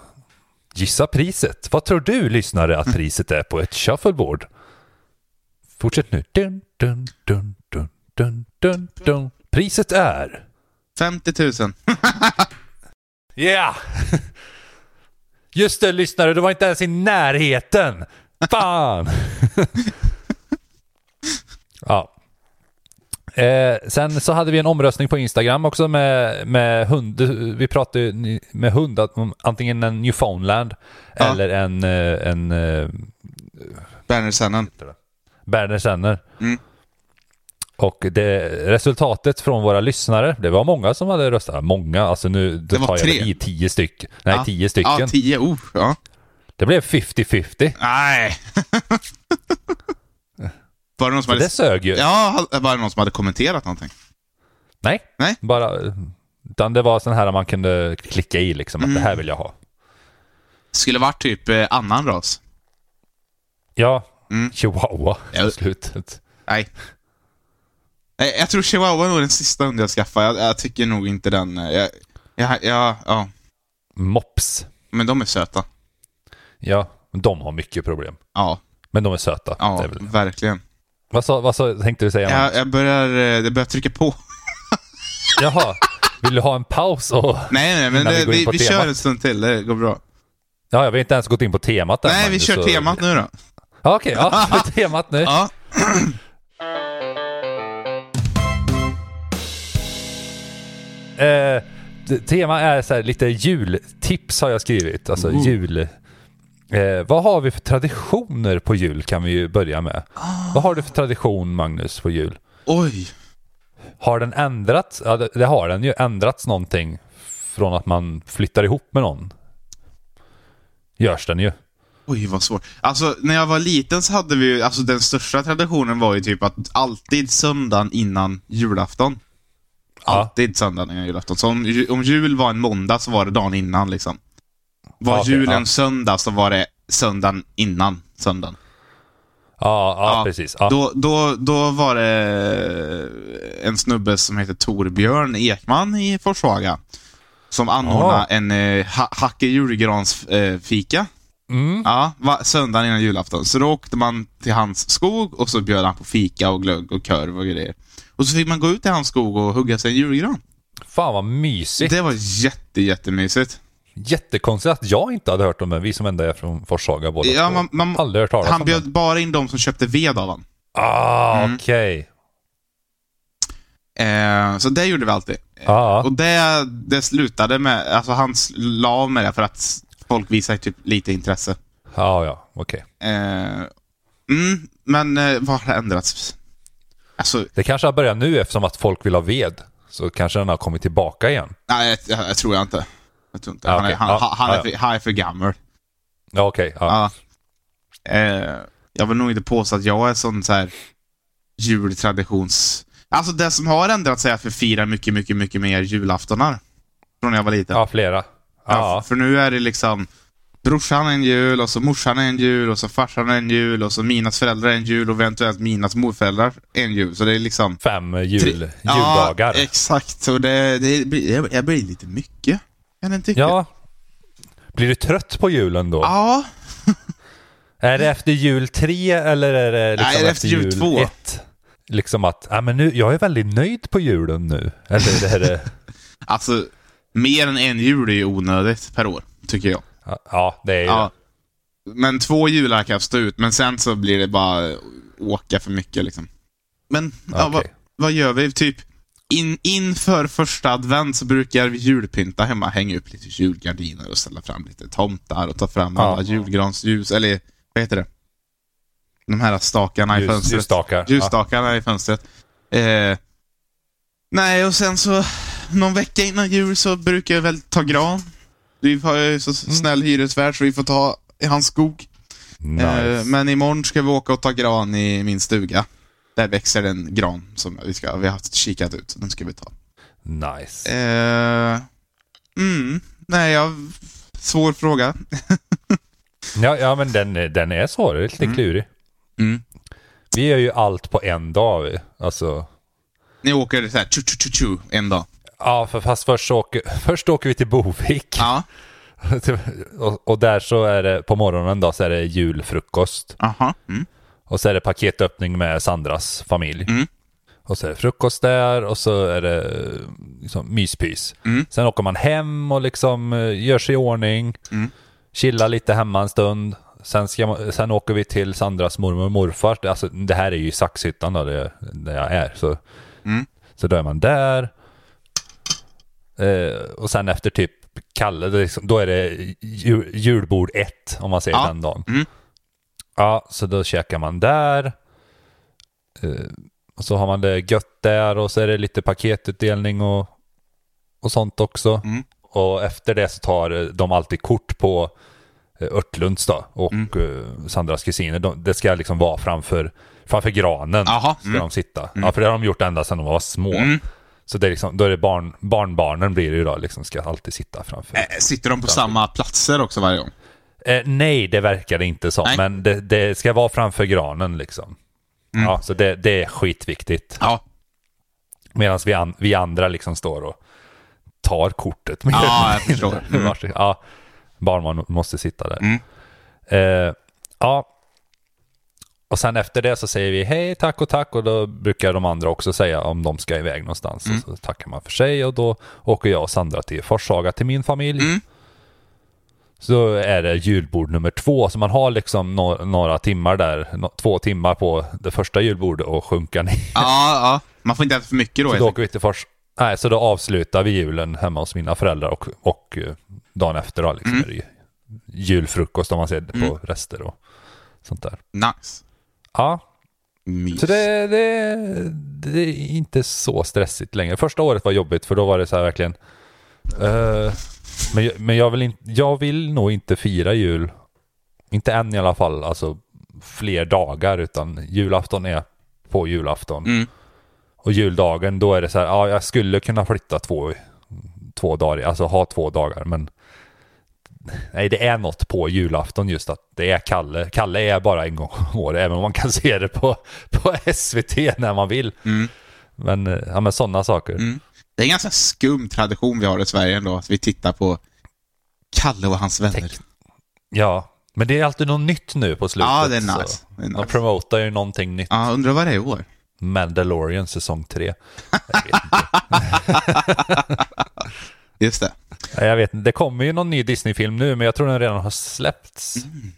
Gissa priset. Vad tror du lyssnare att priset är på ett shuffleboard? Fortsätt nu. Dun, dun, dun, dun, dun, dun, dun. Priset är... 50 000. Ja! Just det lyssnare, du var inte ens i närheten. Fan! ja. Eh, sen så hade vi en omröstning på Instagram också med, med hund. Vi pratade med hund, antingen en Newfoundland Ja. eller en, eh, en eh, Bernersennen. Berner Senner. Mm. Och det, resultatet från våra lyssnare, det var många som hade röstat. Många, alltså nu Det var tar jag tre. i tio stycken. Nej, Ja. tio stycken. Ja, 10. Oh, ja. Det blev 50-50. Nej. var det någon som hade... det sög ju. Ja, var det någon som hade kommenterat någonting? Nej, Nej. bara... Utan det var sån här man kunde klicka i liksom, att det här vill jag ha. Skulle varit typ eh, annan ras. Ja, Mm. chihuahua Ja. slutet. Nej. Nej, Jag tror chihuahua är nog den sista hunden jag skaffar. Jag, jag tycker nog inte den... eh, Jag, jag, jag, ja, Mops. men de är söta. Ja, de har mycket problem. Ja, Men de är söta. ja är verkligen. Vad, sa, vad sa, tänkte du säga? Jag, jag börjar, eh, det börjar trycka på. Jaha, vill du ha en paus? Och... Nej, nej, men vi det, vi, vi temat. kör en stund till. Det går bra. Ja, jag har inte ens gått in på temat än, Nej, vi Magnus, kör så- temat nu då. Ja, Okej, ja, för temat nu. Ja. Eh, tema är så här, lite jultips har jag skrivit. Alltså Ooh. jul... Eh, vad har vi för traditioner på jul kan vi ju börja med. Vad har du för tradition Magnus på jul? Oj. Har den ändrats? Ja, det, det har den ju. Ändrats någonting från att man flyttar ihop med någon. Görs den ju. Oj, vad svårt. Alltså, när jag var liten så hade vi ju, alltså den största traditionen var ju typ att alltid söndagen innan julafton. Ja. Alltid söndagen innan julafton. Så om, om jul var en måndag så var det dagen innan liksom. Var Ja, julen ja. söndag så var det söndagen innan söndagen. Ja, ja, Ja, precis. Ja. Då, då, då var det en snubbe som heter Torbjörn Ekman i Forshaga. Som anordnade en eh, ha, Hacke julgrans eh, fika. Mm. Ja, va, söndagen innan julafton. Så då åkte man till hans skog och så bjöd han på fika och glögg och korv och grejer. Och så fick man gå ut i hans skog och hugga sig en julgran. Fan vad mysigt. Det var jätte, jättemysigt. Jättekonstigt att jag inte hade hört om det. Vi som ändå är från Forshaga båda Ja, man, man, Aldrig hört talas han om bjöd bara in de som köpte ved av honom. Ah, Mm. okej. Eh, så det gjorde vi alltid. Ja, Och det, det slutade med, alltså han la av med det för att folk visade typ lite intresse. ja, ja, okej. Eh, mm, men eh, vad har ändrats? Alltså, Det kanske har börjat nu eftersom att folk vill ha ved. Så kanske den har kommit tillbaka igen. nej, jag, jag, jag tror jag inte. Jag tror inte. Ja, han, är, han, Ja, han, ja, är för, han är för gammal. Ja, okej. ja. Ja. Eh, jag vill nog inte påstå att jag är sån så här jultraditions... Alltså det som har ändrats är att vi firar mycket, mycket, mycket mer julaftonar. Från när jag var liten. ja, flera. Ja, Ja, För nu är det liksom... brorsan en jul, och så morsan en jul, och så farsan en jul, och så minas föräldrar en jul, och eventuellt minas morföräldrar en jul. Så det är liksom... Fem jul, Ja, juldagar. exakt. Så det, det, blir, det blir lite mycket, kan den tycka. Ja. Blir du trött på julen då? Ja, Är det efter jul tre eller är det liksom Nej, det är efter jul två. ett? Liksom att, ja men nu, jag är väldigt nöjd på julen nu. Eller är det, alltså mer än en jul är ju onödigt per år, tycker jag. ja det är ju Ja. Men två jular kan jag stå ut, men sen så blir det bara åka för mycket liksom. Men, ja, vad, vad gör vi? Typ, in, inför första advent så brukar vi julpynta hemma, hänga upp lite julgardiner och ställa fram lite tomtar och ta fram Ja. alla julgransljus, eller vad heter det? De här stakarna i Ljus- fönstret. ljusstakar. Ljusstakarna i fönstret. Eh, nej, och sen så någon vecka innan jul så brukar jag väl ta gran. Vi har ju så Mm. snäll hyresvärd så vi får ta i hans skog. Nice. Eh, men imorgon ska vi åka och ta gran i min stuga. Där växer en gran som vi, ska, vi har haft kikat ut, den ska vi ta. nice. Eh, mm, nej, jag... Svår fråga. Ja, ja men den, den är svår, lite klurig. Mm. Vi gör ju allt på en dag. vi. Alltså, Ni åker så här tju, tju, tju, tju, en dag. ja, för fast först, åker, först åker vi till Bovik. Ja. och, och där så är det på morgonen då så är det julfrukost. Aha. Mm. Och så är det paketöppning med Sandras familj. Mm. Och så är det frukost där och så är det liksom, myspys. Mm. Sen åker man hem och liksom eh, gör sig i ordning. Mm. Chillar lite hemma en stund. Sen, ska man, sen åker vi till Sandras mormor och morfar. Det- Alltså, det här är ju Saxhyttan då, det, där jag är. Så, Mm. så då är man där. Eh, och sen efter typ Kalle, är liksom, då är det jul, julbord ett om man säger Ja. den dagen. Mm. Ja, så då käkar man där. Eh, och så har man det gött där och så är det lite paketutdelning och, och sånt också. Mm. Och efter det så tar de alltid kort på eh, Örtlunds då och Mm. eh, Sandras kusiner. De, det ska liksom vara framför, framför granen. Jaha, Ska mm. de sitta. Ja, för det har de gjort ända sedan de var små. Mm. Så det är liksom, då är det barn, barnbarnen blir det ju då, liksom ska alltid sitta framför. Eh, Sitter de på samma platser också varje gång? Eh, nej, det verkar det inte som. Nej. Men det, det ska vara framför granen liksom. Mm. Ja, så det, det är skitviktigt. Ja. Medan vi, an, vi andra liksom står och tar kortet. mer Ja, jag förstår. Varsin- Ja, barnbarn måste sitta där. Mm. Eh, ja. Och sen efter det så säger vi hej, tack och tack och då brukar de andra också säga om de ska iväg någonstans. Mm. Så tackar man för sig och då åker jag och Sandra till Forshaga till min familj. Mm. Så är det julbord nummer två, så man har liksom no- några timmar där, no- två timmar på det första julbordet och sjunka ner. Ja, ja. Man får inte äta för mycket då. Så då åker vi till Fors. Nej, så då avslutar vi julen hemma hos mina föräldrar och, och eh, dagen efter då liksom Mm. är det ju julfrukost om man ser det på Mm. rester och sånt där. Nice. Ja, Mys. så det, det, det är inte så stressigt längre. Första året var jobbigt för då var det så här verkligen eh, men jag- men jag, vill in, jag vill nog inte fira jul, inte än i alla fall, alltså fler dagar utan julafton är på julafton. Mm. Och juldagen, då är det så här, ja jag skulle kunna flytta två, två dagar, alltså ha två dagar, men nej det är något på julafton just att det är Kalle. Kalle är bara en gång om året, även om man kan se det på, på SVT när man vill. Mm. Men, ja men sådana saker. Mm. Det är en ganska skum tradition vi har i Sverige ändå, att vi tittar på Kalle och hans vänner. Tänk- Ja, men det är alltid något nytt nu på slutet. Ja, det är så nice. Det är De nice. promotar ju någonting nytt. Ja, undrar vad det är i år. Mandalorian säsong 3. Jag vet inte. Just det. Jag vet inte. Det kommer ju någon ny Disney-film nu, men jag tror den redan har släppts. Mm.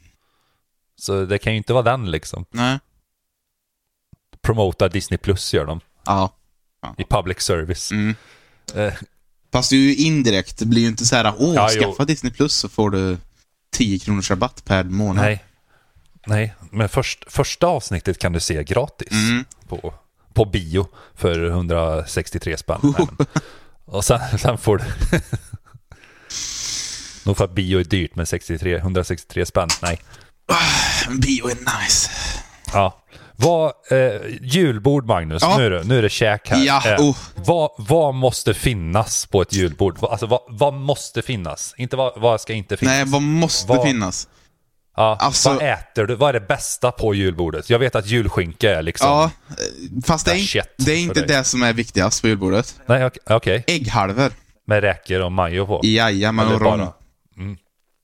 Så det kan ju inte vara den liksom. Nej. Promota Disney Plus gör de. Ja. I public service. Mm. Eh, Fast det är ju indirekt, det blir ju inte så här, åh, Ja, jo. skaffa Disney Plus så får du 10 kronors rabatt per månad. nej. Nej, men först, första avsnittet kan du se gratis Mm. på, på bio för 163 spänn. Och sen, sen får du... Nog för att bio är dyrt, men 63, 163 spänn, nej. Bio är nice. Ja, Vad, eh, julbord Magnus, Ja. nu, är det, nu är det käk här. Ja, Eh, oh. vad, vad måste finnas på ett julbord? Alltså vad, vad måste finnas? Inte vad, vad ska inte finnas? Nej, vad måste Vad- finnas? ja, alltså- vad äter du? Vad är det bästa på julbordet? Jag vet att julskinka är liksom... Ja, eh, fast det är, det är inte det som är viktigast på julbordet. Nej, ok- okej. Ägghalvor. Med räkor och majo på? Jajamän, och rom. bara-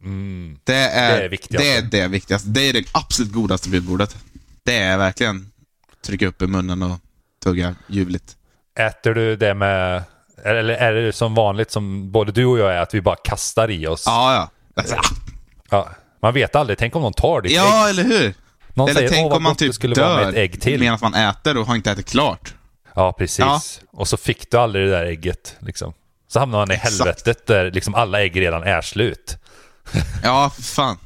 Mm. Det är Det är det, är det viktigaste. Det är det absolut godaste julbordet. Det är verkligen trycka upp i munnen och tugga ljuvligt. Äter du det med... Eller är det som vanligt som både du och jag är, att vi bara kastar i oss? Ja, ja. Alltså, Ja, Man vet aldrig, tänk om någon tar ditt ägg. ja, eller hur? Någon eller säger, tänk om man typ skulle vara med dör ett ägg till. medan man äter och har inte ätit klart. Ja, precis. Ja. Och så fick du aldrig det där ägget. Liksom. Så hamnar man i Exakt. helvetet där liksom alla ägg redan är slut. Ja, fan.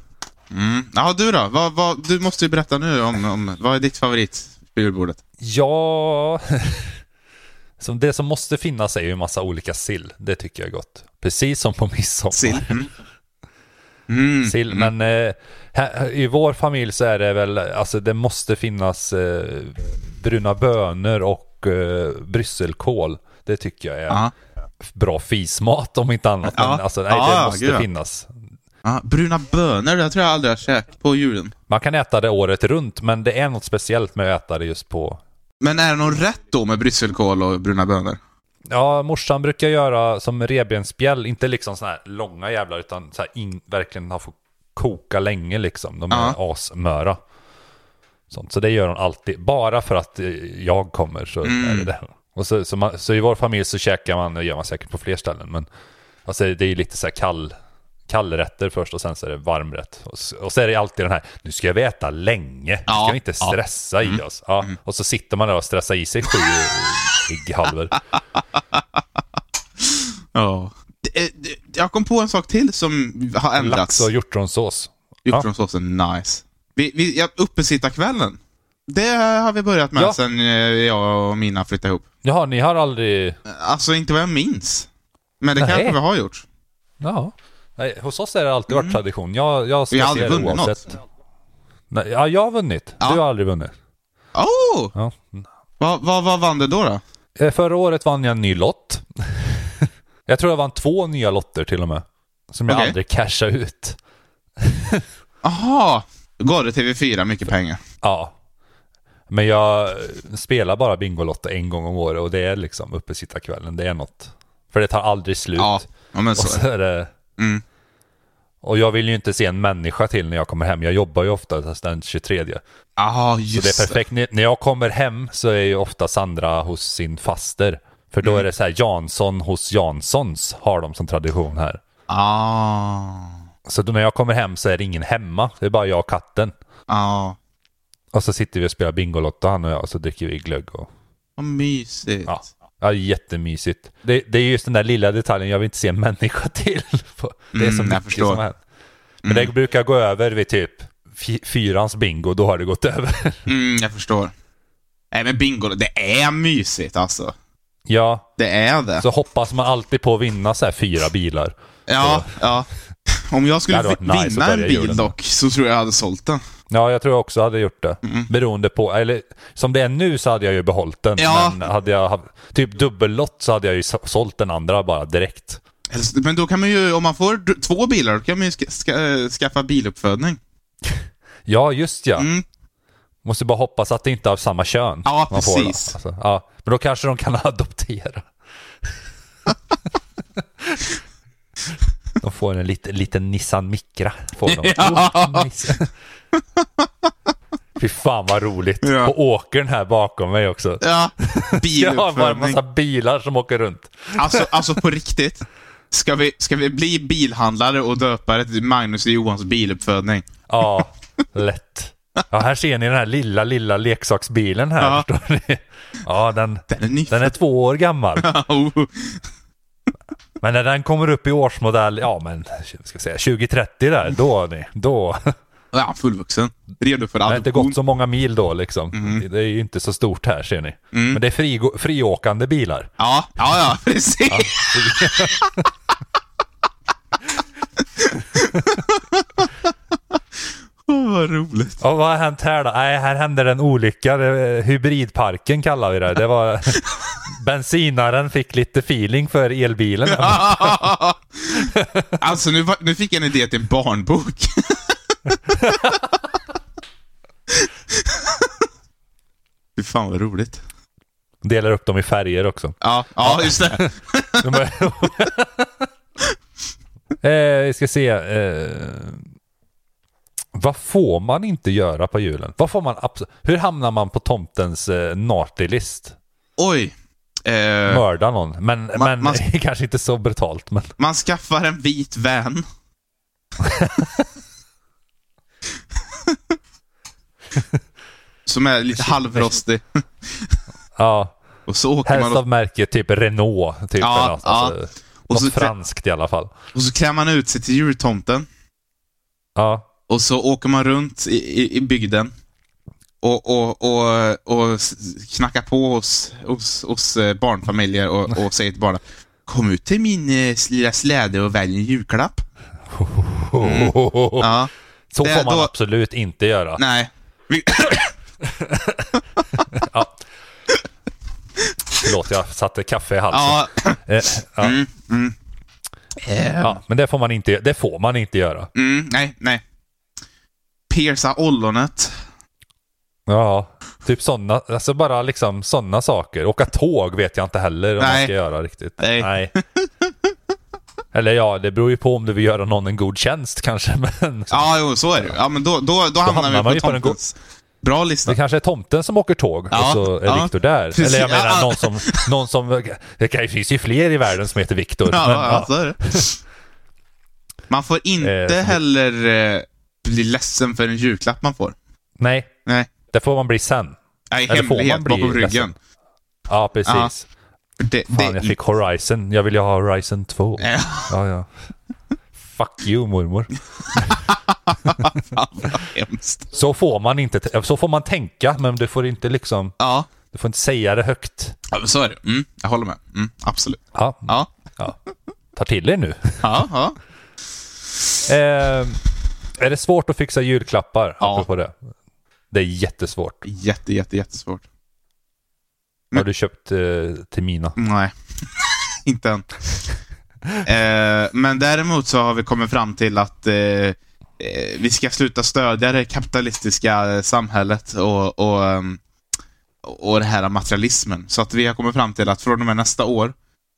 Mm. Ja, du då? Vad, vad, du måste ju berätta nu om, om vad är ditt favorit på julbordet? Ja... som det som måste finnas är ju en massa olika sill. Det tycker jag är gott. Precis som på midsommar. Sill. Mm. Mm. Sill, men eh, här, i vår familj så är det väl, alltså det måste finnas eh, bruna bönor och eh, brysselkål. Det tycker jag är Ja. bra fismat om inte annat. Ja. Men alltså, nej, Ja, det ja, måste gud, finnas. Ja, bruna bönor, det tror jag aldrig jag har käkat på julen. Man kan äta det året runt, men det är något speciellt med att äta det just på... Men är det någon rätt då med brysselkål och bruna bönor? Ja, morsan brukar göra som revbensspjäll, inte liksom såna här långa jävlar, utan så här in, verkligen ha fått koka länge liksom. De är Ja. asmöra. Sånt. Så det gör hon alltid, bara för att eh, jag kommer så Mm. är det det. Och så, så, man, så i vår familj så käkar man, det gör man säkert på fler ställen, men alltså det är ju lite så här kall, kallrätter först och sen så är det varmrätt. Och, så- och så är det alltid den här, nu ska vi äta länge, nu Ja, ska vi inte ja. stressa i oss. Ja, Och så sitter man där och stressar i sig sju ägghalvor. Ja. Jag kom på en sak till som har ändrats. Lax och hjortronsås. Hjortronsåsen, nice. Vi, vi, ja, uppesittarkvällen. Det har vi börjat med Ja. sen eh, jag och mina flyttade ihop. Jaha, ni har aldrig... Alltså inte vad jag minns. Men det Nej. kanske vi har gjort. Ja. Nej, hos oss har det alltid varit tradition. Jag, jag Vi har aldrig det vunnit oavsett. Nej, ja, jag har vunnit. Ja. Du har aldrig vunnit. Oh! Ja. Vad vad vad vann du då? då? Eh, Förra året vann jag en ny lott. jag tror jag vann två nya lotter till och med. Som jag Okej. aldrig cashade ut. Aha! Gav du TV4 mycket pengar? Ja. Men jag spelar bara Bingolotto en gång om året och det är liksom uppesittarkvällen. Det är något. För det tar aldrig slut. Ja, men Och så. så är det... Mm. Och jag vill ju inte se en människa till när jag kommer hem. Jag jobbar ju ofta den 23. Jaha, Så just det är perfekt. När- När jag kommer hem så är ju ofta Sandra hos sin faster. För då Mm. är det så här Jansson hos Janssons har de som tradition här. Ah. Så då när jag kommer hem så är det ingen hemma. Det är bara jag och katten. Ja. Och så sitter vi och spelar Bingolotto han och jag och så dricker vi glögg och... Vad mysigt. Ja. Ja, jättemysigt. Det, det är just den där lilla detaljen jag vill inte se en människa till. Det är så Mm, jag mycket förstår. som hänt. Men det brukar gå över vid typ fy- fyrans bingo, då har det gått över. Mm, jag förstår. Nej men bingo, det är mysigt alltså. ja, Det är det. så hoppas man alltid på att vinna så här fyra bilar. Ja, ja. Om jag skulle nice vinna en bil dock, så tror jag jag hade sålt den. Ja, jag tror jag också hade gjort det. Mm. Beroende på, eller som det är nu så hade jag ju behållit den. Ja. Men hade jag haft typ dubbellott så hade jag ju så- sålt den andra bara direkt. Men då kan man ju, om man får två bilar, då kan man ju ska, ska, skaffa biluppfödning. Ja, just ja. Mm. Måste bara hoppas att det inte är av samma kön. Ja, man får precis. Alltså, ja. Men då kanske de kan adoptera. de får en liten, liten Nissan Micra. Får de. Ja. Oh. Fy fan vad roligt. Ja. Och åkern här bakom mig också. Ja, Jag har bara en biluppfödning. massa bilar som åker runt. Alltså, alltså på riktigt. Ska vi, ska vi bli bilhandlare och döpa det till Magnus och Johans biluppfödning? Ja, lätt. Ja, här ser ni den här lilla, lilla leksaksbilen här. Ja. Förstår ni? Ja, den, Den är den är två år gammal. Oh. Men när den kommer upp i årsmodell, ja men, ska säga 2030 där, då ni, då. Ja, fullvuxen. Redo för Det har inte adoption. gått så många mil då liksom. Mm. Det är ju inte så stort här ser ni. Men det är fri, friåkande bilar. Ja, ja, ja, precis. Åh, vad roligt. Och vad har hänt här då? Nej, här hände en olycka. Hybridparken kallar vi det. Det var bensinaren fick lite feeling för elbilen. alltså nu, nu fick jag en idé till en barnbok. Fy fan vad roligt. Delar upp dem i färger också. Ja, ja just det. Eh, vi ska se. Eh, vad får man inte göra på julen? Vad får man Hur hamnar man på tomtens eh, naughty list? Oj. Eh, Mörda någon. Men, men man- kanske inte så brutalt. Men man skaffar en vit van. Som är lite halvrostig. ja, Och så åker helst man av märke typ Renault. Typ, Ja, något, ja. alltså, Och så något klä- franskt i alla fall. och så klär man ut sig till jultomten. Ja, Och så åker man runt i, i, i bygden. Och, och, och, och knackar på hos, hos, hos eh, barnfamiljer och, och säger till barnen Kom ut till min eh, lilla släde och välj en julklapp. Ja, Så Det- får man då- absolut inte göra. nej. Vi, Ja. Förlåt, jag satte kaffe i halsen. ja, Eh, ja. mm, mm. Eh, Ja, men det får man inte, det får man inte göra. Mm, nej, nej. Pierca ollonet. Ja, typ sådana, alltså bara liksom sådana saker. Åka tåg vet jag inte heller om man Nej. ska göra riktigt. Nej. Eller ja, det beror ju på om du vill göra någon en god tjänst kanske. Men Ja, jo, så är det Ja, men då, då, då, hamnar hamnar vi man på ju på tomtens. Bra lista. det kanske är tomten som åker tåg Ja, och så är ja, Viktor där. precis. Eller jag menar någon som, någon som, det finns ju fler i världen som heter Viktor. Ja, men, ja, så är det. Man får inte Eh, så- heller eh, bli ledsen för en julklapp man får. Nej, Nej. det får man bli sen. Nej, Eller får man hemlighet bli bakom ryggen. ledsen? Ja, precis. Det, Fan, det, jag fick Horizon. Jag vill ju ha Horizon 2. Ja, Ja, ja. Fuck you mormor. fan hemskt. Så får man inte, så får man tänka, men du får inte liksom, Ja, du får inte säga det högt. ja men så är det. Mm, jag håller med. Mm, absolut. Ja, Ja, ja. Ta till er nu. ja, ja. Eh, är det svårt att fixa julklappar? Ja. Apropå det. Det är jättesvårt. Jätte, jätte, jättesvårt. Har du köpt eh, till mina? Nej, inte än. Eh, men däremot så har vi kommit fram till att eh, eh, vi ska sluta stödja det kapitalistiska samhället och, och, ehm, och det här materialismen. Så att vi har kommit fram till att från och med nästa år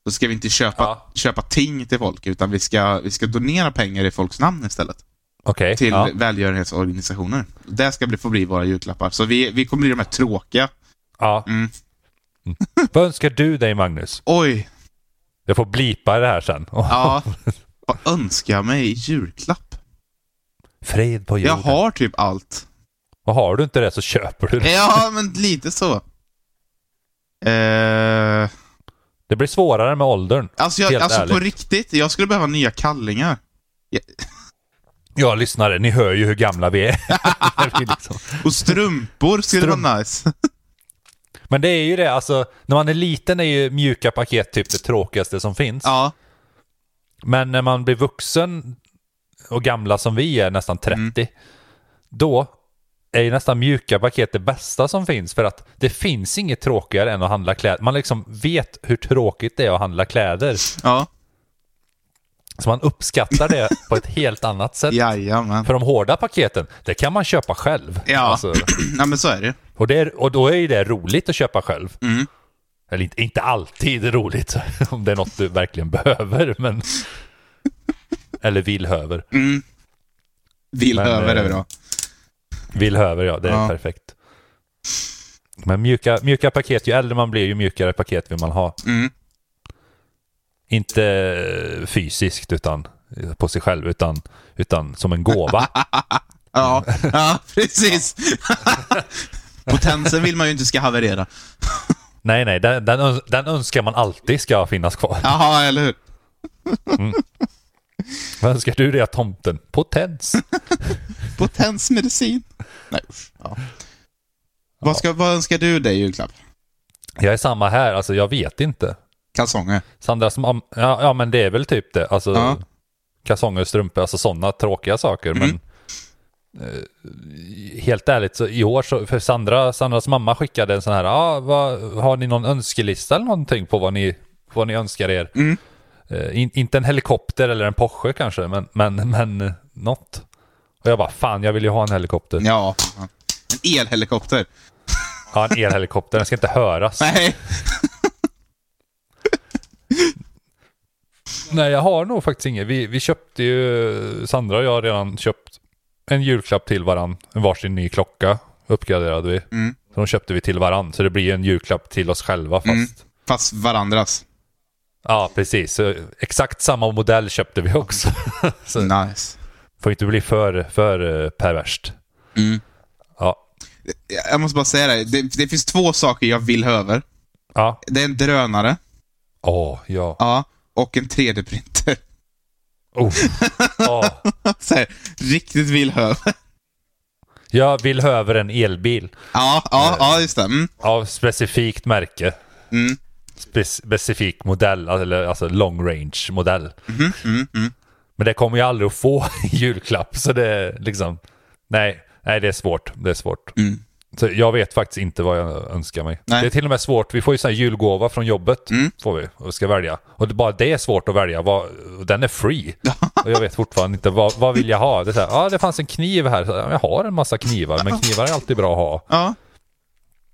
så ska vi inte köpa, Ja. köpa ting till folk, utan vi ska, vi ska donera pengar i folks namn istället. Okej. Till ja. välgörenhetsorganisationer. Det ska bli, få bli våra julklappar. Så vi, vi kommer bli de här tråkiga. ja. Mm. Vad önskar du dig Magnus? Oj, Jag får blipa det här sen. ja. Vad önskar jag mig i julklapp? Fred på jorden. Jag har typ allt. Och har du inte det så köper du det. Ja, men lite så. Eh, Det blir svårare med åldern. alltså jag, Helt alltså på riktigt, jag skulle behöva nya kallingar. Ja, lyssnare, ni hör ju hur gamla vi är. Liksom. Och strumpor skulle Strump- vara nice. Men det är ju det, alltså när man är liten är ju mjuka paket typ det tråkigaste som finns. ja, Men när man blir vuxen och gamla som vi är, nästan 30, Mm. då är ju nästan mjuka paket det bästa som finns för att det finns inget tråkigare än att handla kläder. Man liksom vet hur tråkigt det är att handla kläder. ja, Så man uppskattar det på ett helt annat sätt. jajamän. För de hårda paketen, det kan man köpa själv. Ja. Alltså, Ja, men så är det. och, det är, och då är ju det roligt att köpa själv. Mm. Eller inte, inte alltid roligt, om det är något du verkligen behöver, men... Eller vill höver. Mm. Vill Men, eh, är bra. Vill höver, ja. Det är Ja. perfekt. Men mjuka, mjuka paket, ju äldre man blir, ju mjukare paket vill man ha. Mm. Inte eh, fysiskt, utan på sig själv, utan, utan som en gåva. Ja, ja, precis. Potensen vill man ju inte ska haverera. nej, nej, den, den, den önskar man alltid ska finnas kvar. Jaha, eller hur? Vad önskar du dig av tomten? Potens. Potensmedicin. Nej. Ja. Vad, ska, vad önskar du dig i julklapp? Jag är samma här, alltså jag vet inte. Kalsonger. Sandra som, ja, ja men det är väl typ det. Alltså Ja. kalsonger, strumpor, alltså sådana tråkiga saker. Men helt ärligt, så i år så, för Sandra, Sandras mamma skickade en sån här, ah, vad, har ni någon önskelista eller någonting på vad ni, vad ni önskar er? Mm. Eh, in, inte en helikopter eller en Porsche kanske, men, men, men eh, något. Och jag bara, fan jag vill ju ha en helikopter. Ja. En elhelikopter. Ja, en elhelikopter, den ska inte höras. Nej. Nej, jag har nog faktiskt inget. Vi, vi köpte ju, Sandra och jag har redan köpt en julklapp till varann. En varsin ny klocka uppgraderade vi. Mm. Så de köpte vi till varann. Så det blir en julklapp till oss själva fast. Mm. Fast varandras. Ja, precis. Så exakt samma modell köpte vi också. så Nice. får inte bli för, för eh, perverst. Mm. Ja. Jag måste bara säga det. det. Det finns två saker jag vill ha över. Ja. Det är en drönare. Åh, ja. Ja. Och en 3D-printer. Oh. Åh. Så här, riktigt vill ha över. Jag vill ha över en elbil. Ja, ja, ja, just det. Mm. Av specifikt märke. Mm. Spe specifik modell, eller alltså long range modell. Mm, mm, mm. Men det kommer jag aldrig att få i julklapp, så det är liksom... Nej, nej det är svårt. Det är svårt. Så jag vet faktiskt inte vad jag önskar mig. Nej. Det är till och med svårt. Vi får ju sån här julgåva från jobbet. Mm. Får vi, och ska välja. Och det, bara det är svårt att välja. Vad, den är free. och jag vet fortfarande inte vad, vad vill jag ha. Det är så här, ja det fanns en kniv här. Så, jag har en massa knivar, men knivar är alltid bra att ha. Ja.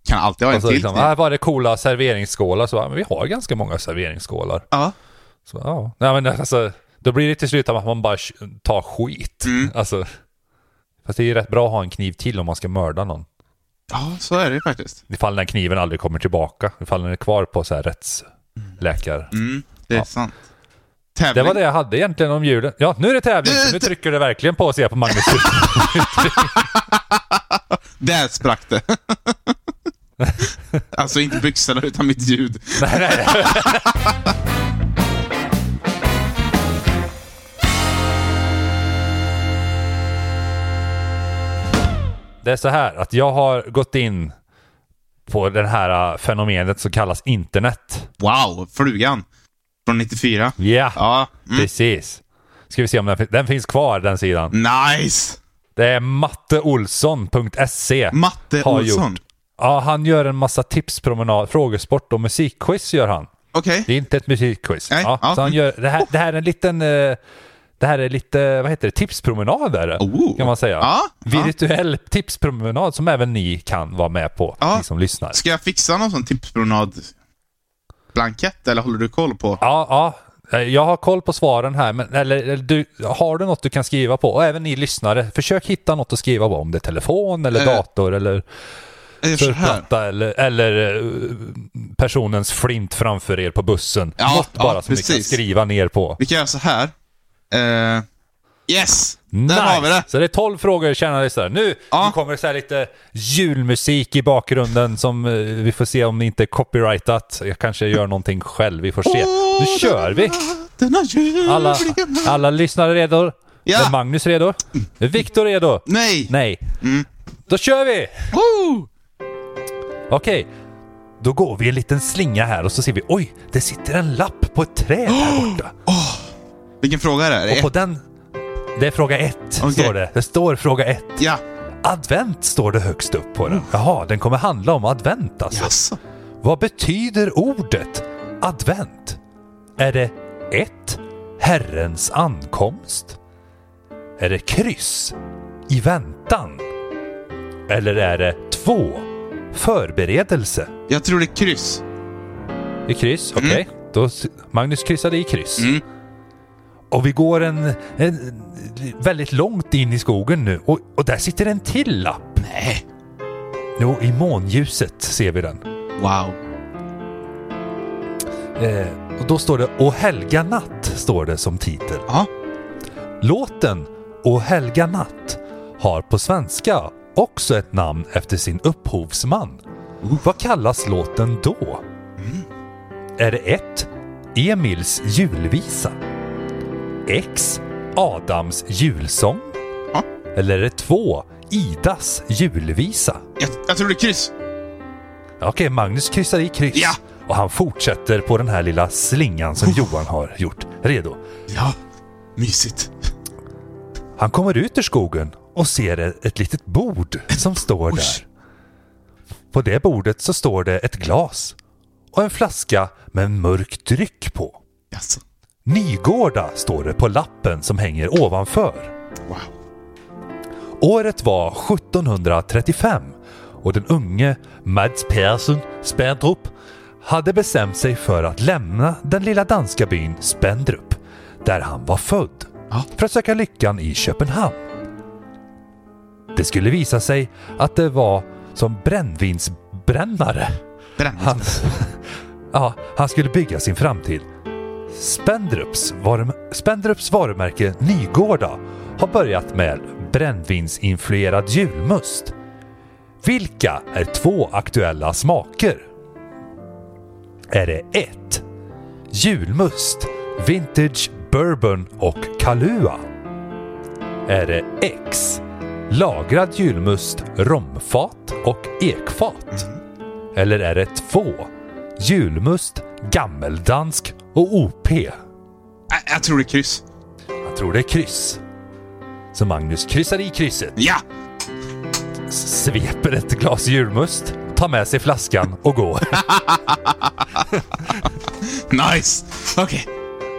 Kan alltid ha en till. liksom, ah, var det coola serveringsskålar? Så, ja, men vi har ganska många serveringsskålar. Ja. Så, ja. Nej, men alltså, då blir det till slut att man bara tar skit. Mm. Alltså, fast det är ju rätt bra att ha en kniv till om man ska mörda någon. Ja, så är det ju faktiskt. Ifall den kniven aldrig kommer tillbaka. Ifall den är kvar på så här rättsläkare. Mm, det är Ja. sant. Tävling. Det var det jag hade egentligen om julen. Ja, nu är det tävling. Nu trycker det verkligen på sig på Magnus. Där sprack det. alltså inte byxorna utan mitt ljud. nej, nej. Det är så här att jag har gått in på det här äh, fenomenet som kallas internet. Wow, flugan. Från 94. Ja, Ja. Mm. precis. Ska vi se om den, den finns kvar, den sidan. Nice! Det är matteolsson.se. Matte Har Olsson. gjort. Ja, han gör en massa tipspromenad, frågesport och musikquiz gör han. Okej. Det är inte ett musikquiz. Nej, Ja, ja. Så han gör, det, här, det här är en liten... eh, Det här är lite, vad heter det, tipspromenad är det, Oh. kan man säga. Ja, ja. Virtuell tipspromenad som även ni kan vara med på, Ja. ni som lyssnar. Ska jag fixa någon sån tipspromenad blankett eller håller du koll på? Ja, ja. Eh, Jag har koll på svaren här, men eller, du, har du något du kan skriva på? Och även ni lyssnare, försök hitta något att skriva på. Om det är telefon eller Eh, dator eller surfplatta eller, eller eh, personens flint framför er på bussen. Ja, något ja, bara som ni kan precis. skriva ner på. Vi kan göra så här. Eh, yes! Där har vi det. Så det är 12 frågor, kära lyssnare. Nu, Ja. nu kommer det så här lite julmusik i bakgrunden som eh, vi får se om det inte är copyrightat. Jag kanske gör någonting själv, vi får se. Nu kör vi! Alla, alla lyssnare redo? Ja. Är Magnus redo? Är Viktor redo? Nej! Nej. Mm. Då kör vi! Woo! Okej. Då går vi en liten slinga här och så ser vi, oj, det sitter en lapp på ett träd här borta. Vilken fråga är det? Är det Och på den... Det är fråga ett, Okej. står det. Det står fråga ett. Ja. Advent står det högst upp på den. Jaha, den kommer handla om advent alltså. Jaså? Vad betyder ordet advent? Är det ett Herrens ankomst? Är det kryss i väntan? Eller är det två förberedelse? Jag tror det är kryss. I kryss, okej. Då s- Magnus kryssade i kryss. Mm. Och vi går en, en väldigt långt in i skogen nu och, och där sitter en till lapp. Nej. Jo, i månljuset ser vi den. Wow. Eh, och då står det O helga natt, står det som titel. Ja. Låten O helga natt har på svenska också ett namn efter sin upphovsman. Vad kallas låten då? Är det 1. Emils julvisa? X. Adams julsång? Ja. Eller är det 2. Idas julvisa? Jag, jag tror det är kryss. Okej, Magnus kryssar i kryss. Ja. Och han fortsätter på den här lilla slingan som Johan har gjort. Redo? Ja. Mysigt. Han kommer ut ur skogen och ser ett, litet bord som står där. På det bordet så står det ett glas och en flaska med en mörk dryck på. Jaså. Nygårda står det på lappen som hänger ovanför. Wow. Året var 1735 och den unge Mads Persson Spendrup hade bestämt sig för att lämna den lilla danska byn Spendrup, där han var född, för att söka lyckan i Köpenhamn. Det skulle visa sig att det var som brännvinsbrännare Brännvin. han, ja, han skulle bygga sin framtid. Spendrups, varum, Spendrups varumärke Nygårda har börjat med brännvinsinfluerad julmust. Vilka är två aktuella smaker? Är det 1. Julmust, Vintage Bourbon och Kalua? Är det X. Lagrad julmust, romfat och ekfat? Eller är det 2. Julmust, gammeldansk och OP? Äh, jag tror det är kryss. Jag tror det är kryss. Så Magnus kryssar i krysset, Ja! sveper ett glas julmust, tar med sig flaskan och går. Nice! Okej.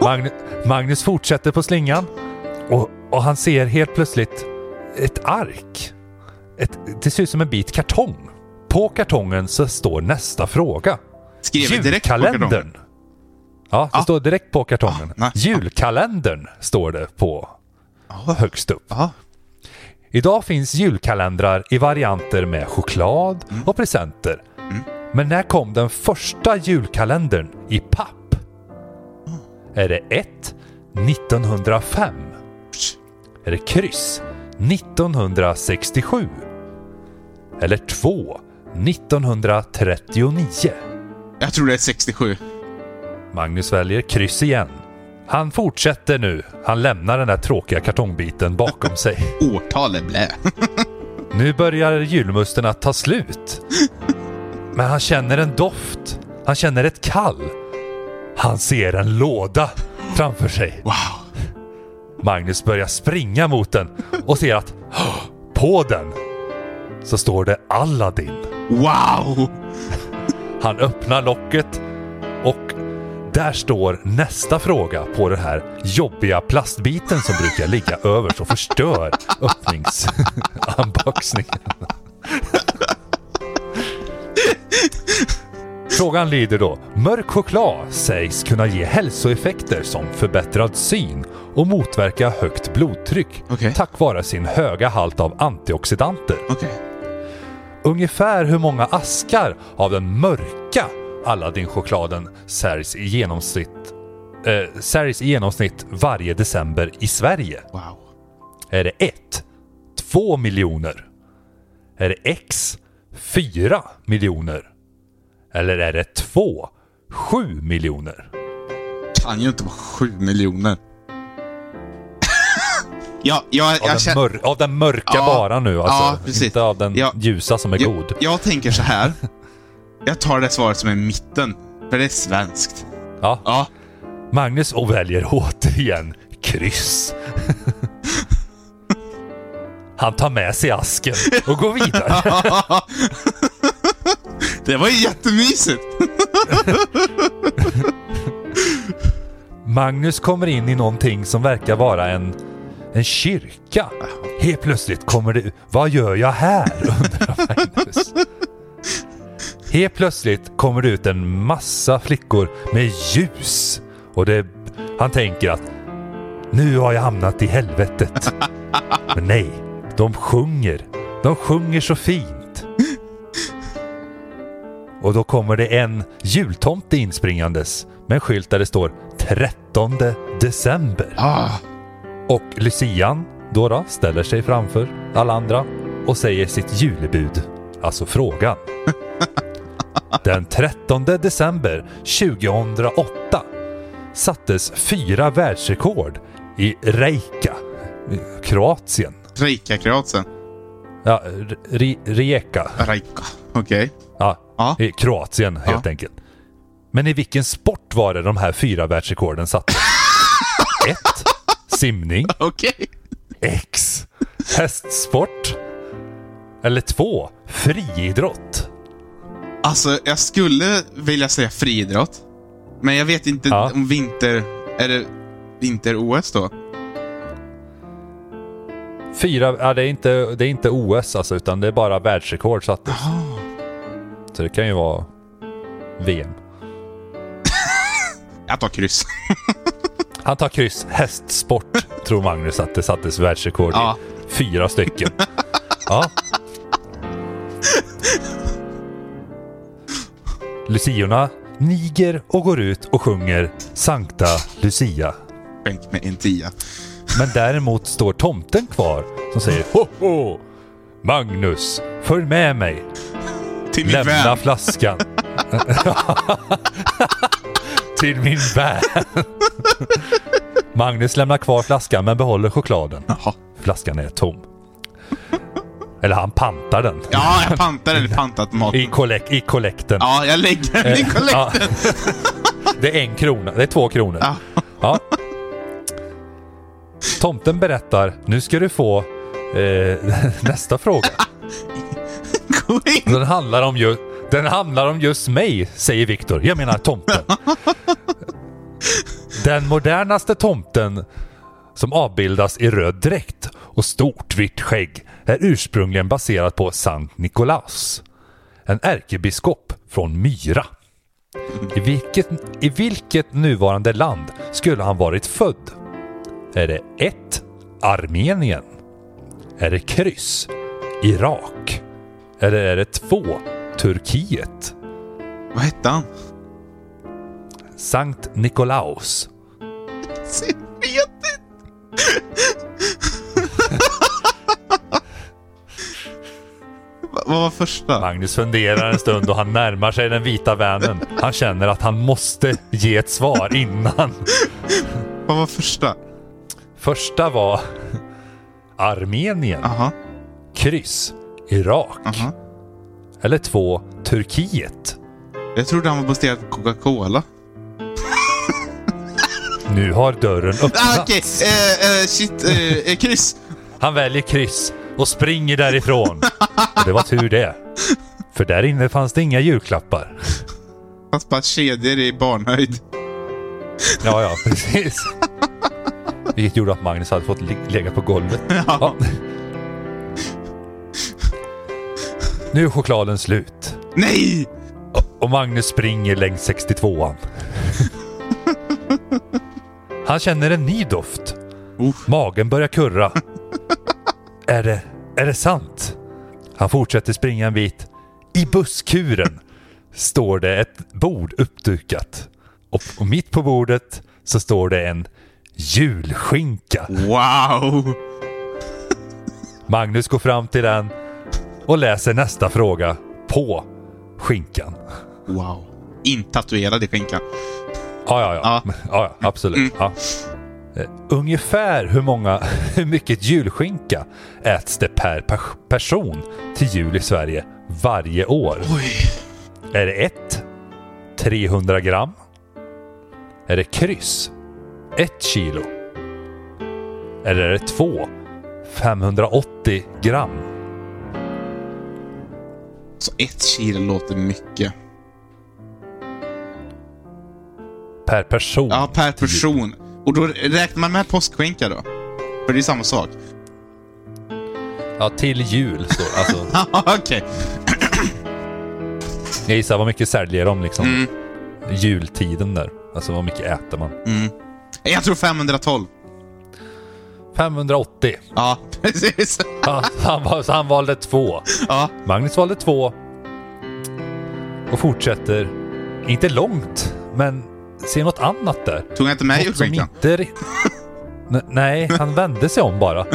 Magnus, Magnus fortsätter på slingan och, och han ser helt plötsligt ett ark. Ett, det ser ut som en bit kartong. På kartongen så står nästa fråga. Skriver direkt på kartongen. Ja, det Ja. står direkt på kartongen. Nice. Julkalendern står det på Ja. högst upp. Ja. Idag finns julkalendrar i varianter med choklad Mm. och presenter. Men när kom den första julkalendern i papp? Är det 1. 1905? Är det kryss? 1967? Eller 2. 1939? Jag tror det är 67. Magnus väljer kryss igen. Han fortsätter nu. Han lämnar den där tråkiga kartongbiten bakom sig. Årtalet blä. Nu börjar julmusten att ta slut. Men han känner en doft. Han känner ett kall. Han ser en låda framför sig. Wow. Magnus börjar springa mot den och ser att på den så står det Aladdin. Wow! Han öppnar locket och där står nästa fråga på den här jobbiga plastbiten som brukar ligga överst och förstör öppningsunboxningen. Frågan lyder då. Mörk choklad sägs kunna ge hälsoeffekter som förbättrad syn och motverka högt blodtryck Okej. tack vare sin höga halt av antioxidanter. Okej. Ungefär hur många askar av den mörka Aladdin-chokladen säljs i genomsnitt eh, säljs i genomsnitt varje december i Sverige? Wow. Är det 1. 2 miljoner? Är det X. 4 miljoner? Eller är det 2. 7 miljoner? Kan ju inte vara 7 miljoner. ja, jag, Av, jag den, känner... mör- av den mörka Ja, bara nu alltså. ja, precis. Inte av den Ja. ljusa som är Jag, god. jag tänker så här. Jag tar det svaret som är mitten. För det är svenskt. Ja. Ja. Magnus och väljer återigen kryss. Han tar med sig asken och går vidare. det var jättemysigt. Magnus kommer in i någonting som verkar vara en, en kyrka. Helt plötsligt kommer det Vad gör jag här? undrar Magnus. Helt plötsligt kommer det ut en massa flickor med ljus. Och det, han tänker att nu har jag hamnat i helvetet. Men nej, de sjunger. De sjunger så fint. Och då kommer det en jultomte inspringandes med en skylt där det står 13 december. Ah. Och Lucian då, då ställer sig framför alla andra och säger sitt julebud, alltså frågan. Den 13 december 2008 sattes fyra världsrekord i Reika, Kroatien. Rejka Kroatien. Ja, Ri- Rijeka. Rejka. Okej. Ja, Ja. i Kroatien helt enkelt. Men i vilken sport var det de här fyra världsrekorden sattes? 1. Simning. Okej. X. hästsport. Eller 2. Friidrott. Alltså, jag skulle vilja säga friidrott. Men jag vet inte Ja. om vinter... Är det vinter-OS då? Fyra, ja, det, är inte, det är inte OS alltså, utan det är bara världsrekord sattes. Så det kan ju vara VM. Jag tar kryss. Han tar kryss. Hästsport tror Magnus att det sattes världsrekord Ja. i. Fyra stycken. Ja. Luciorna niger och går ut och sjunger Sankta Lucia. Skänk mig en tia. Men däremot står tomten kvar som säger Ho ho! Magnus, följ med mig. Till min Lämna vän. flaskan. Till min vän. Magnus lämnar kvar flaskan men behåller chokladen. Jaha. Flaskan är tom. Eller han pantar den. Ja, jag pantar eller pantat mat. I, kollek- I kollekten. Ja, jag lägger den i Eh, kollekten. Det är en krona. Det är två kronor. Ja. Ja. Tomten berättar, nu ska du få eh, nästa fråga. Den handlar om ju, den handlar om just mig, säger Viktor. Jag menar tomten. Den modernaste tomten som avbildas i röd dräkt och stort vitt skägg är ursprungligen baserad på Sankt Nikolaus. En ärkebiskop från Myra. I vilket, I vilket nuvarande land skulle han varit född? Är det 1. Armenien? Är det kryss? Irak? Eller är det 2. Turkiet? Vad hette han? Sankt Nikolaus. Jag vet inte. Vad var första? Magnus funderar en stund och han närmar sig den vita vännen. Han känner att han måste ge ett svar innan. Vad var första? Första var Armenien. Aha, Kryss. Irak. aha. Eller 2. Turkiet. Jag trodde han var baserad på Coca-Cola. Nu har dörren öppnats. Ah, Okej, eh, eh, shit, eh, eh, kryss. Han väljer kryss och springer därifrån. Och det var tur det. För där inne fanns det inga julklappar. Fast bara kedjor i barnhöjd. Ja, ja, precis. Vilket gjorde att Magnus hade fått lägga på golvet. Ja. Nu är chokladen slut. Nej! Och- Magnus springer längs 62an. Han känner en ny doft. Uff. Magen börjar kurra. Är det, är det sant? Han fortsätter springa en bit. I busskuren står det ett bord uppdukat. Och, och mitt på bordet så står det en julskinka. Wow! Magnus går fram till den och läser nästa fråga på skinkan. Wow. Intatuerad i skinkan. Ja, ja, ja. Ja. ja. absolut. Ja. Eh, Ungefär hur många, hur mycket julskinka äts det per pers- person till jul i Sverige varje år? Oj. Är det 1. 300 gram? Är det kryss? 1 kilo? Eller är det 2. 580 gram? Så ett kilo låter mycket. Per person? Ja, per person. Och då räknar man med påskskinka då? För det är samma sak. Ja, till jul står. Alltså, okej. jag gissar vad mycket säljer de liksom Mm. jultiden där. Alltså vad mycket äter man? Mm. Jag tror 512. 580. Ja, precis. Ja, han, var, så han valde två. Ja. Magnus valde två. Och fortsätter, inte långt, men ser något annat där. Tog jag inte med julskinkan? inte... Nej, han vände sig om bara.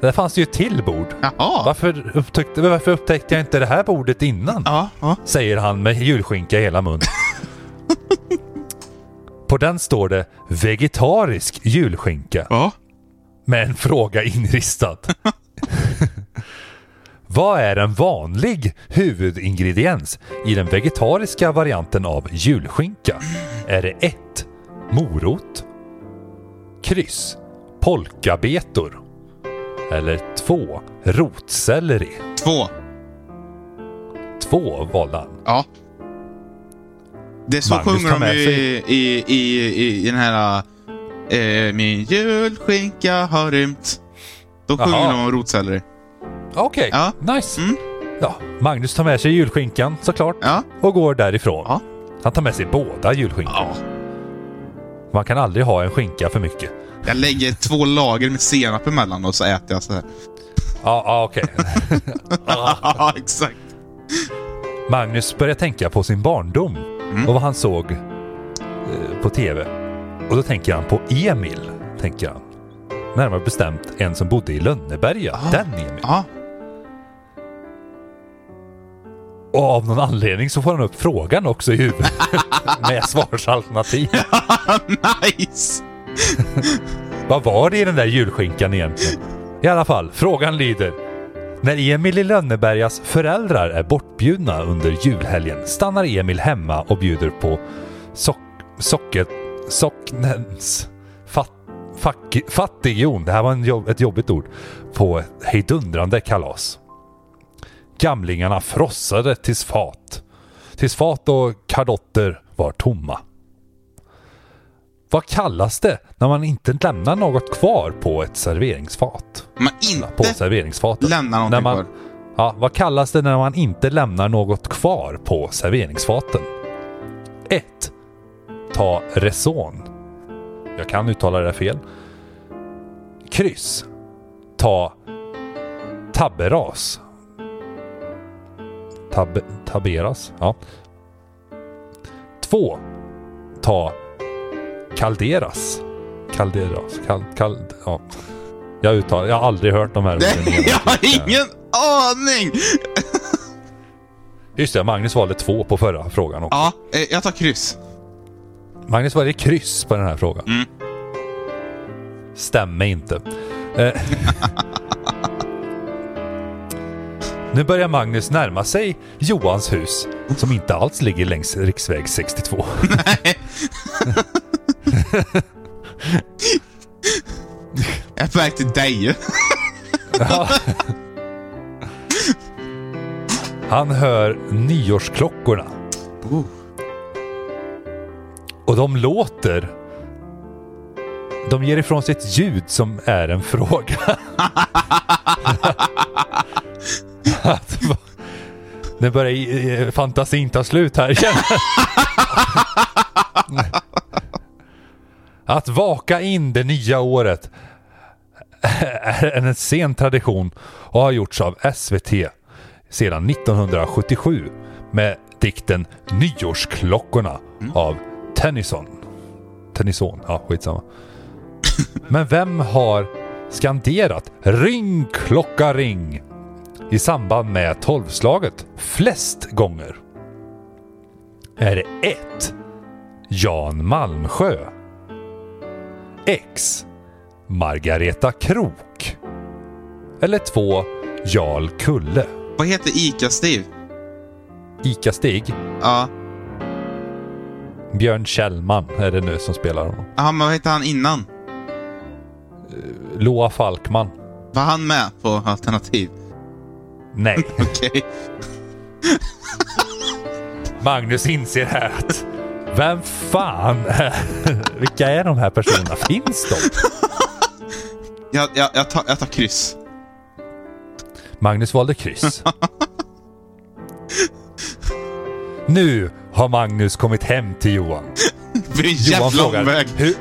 Där fanns det ju ett till bord. Jaha. Varför upptäckte, varför upptäckte jag inte det här bordet innan? Ja, ja. Säger han med julskinka i hela mun. På den står det vegetarisk julskinka Ja. med en fråga inristad. Vad är en vanlig huvudingrediens i den vegetariska varianten av julskinka? Är det 1. Morot? Kryss. Polkabetor? Eller två, rotselleri. Två. Två valde han. Ja. Det så Magnus sjunger de ju sig- i, i, i, i den här... Eh, min julskinka har rymt. Då sjunger Jaha. de om rotselleri. Okej, Ja. nice. Mm. Ja, Magnus tar med sig julskinkan såklart Ja. och går därifrån. Ja. Han tar med sig båda julskinkorna. ja. Man kan aldrig ha en skinka för mycket. Jag lägger två lager med senap emellan och så äter jag så här. Ja, ja okej. Ja, exakt. Magnus börjar tänka på sin barndom Mm. och vad han såg eh, på TV. Och då tänker han på Emil, tänker han. Närmare bestämt en som bodde i Lönneberga. Ah. Den Emil. Ja. Och av någon anledning så får han upp frågan också i huvudet. Med svarsalternativ. nice! Vad var det i den där julskinkan egentligen? I alla fall, frågan lyder. När Emil i Lönnebergas föräldrar är bortbjudna under julhelgen stannar Emil hemma och bjuder på sock, socket, socknens fat, fack, fattighjon, det här var en jobb, ett jobbigt ord, på ett hejdundrande kalas. Gamlingarna frossade tills fat. Tills fat och kardotter var tomma. Vad kallas det när man inte lämnar något kvar på ett serveringsfat? Man På inte serveringsfatet. lämnar någonting när man, kvar. Ja, vad kallas det när man inte lämnar något kvar på serveringsfaten? 1. Ta reson. Jag kan uttala det fel. Kryss. Ta tabberas. Tab, tabberas. Ja. 2. Ta kalderas. Kalderas. Kal, kal, ja. Jag uttalar, jag har aldrig hört de här orden jag har ingen aning! Just det, Magnus valde två på förra frågan också. Ja, eh, jag tar kryss. Magnus valde kryss på den här frågan. Mm. Stämmer inte. Nu börjar Magnus närma sig Johans hus, som inte alls ligger längs riksväg 62. Jag är på väg till Deje. Han hör nyårsklockorna Oh. och de låter... De ger ifrån sig ett ljud som är en fråga. Att, nu börjar fantasin ta slut här. Att vaka in det nya året är en sen tradition och har gjorts av SVT sedan 1977 med dikten Nyårsklockorna av Tennyson. Tennyson, ja skitsamma. Men vem har skanderat Ring klocka ring i samband med tolvslaget flest gånger? Är det 1. Jan Malmsjö X. Margareta Krok Eller 2. Jarl Kulle Vad heter ICA-Steve? Ica-Stig Ja. Björn Kjellman är det nu som spelar honom. Ja, men vad hette han innan? Loa Falkman. Var han med på alternativ? Nej. Okej. Magnus inser här att vem fan är... Vilka är de här personerna? Finns de? Jag, jag, jag, tar, jag tar kryss. Magnus valde kryss. Nu har Magnus kommit hem till Johan. Det blir en Johan jävla frågar, omväg. hur...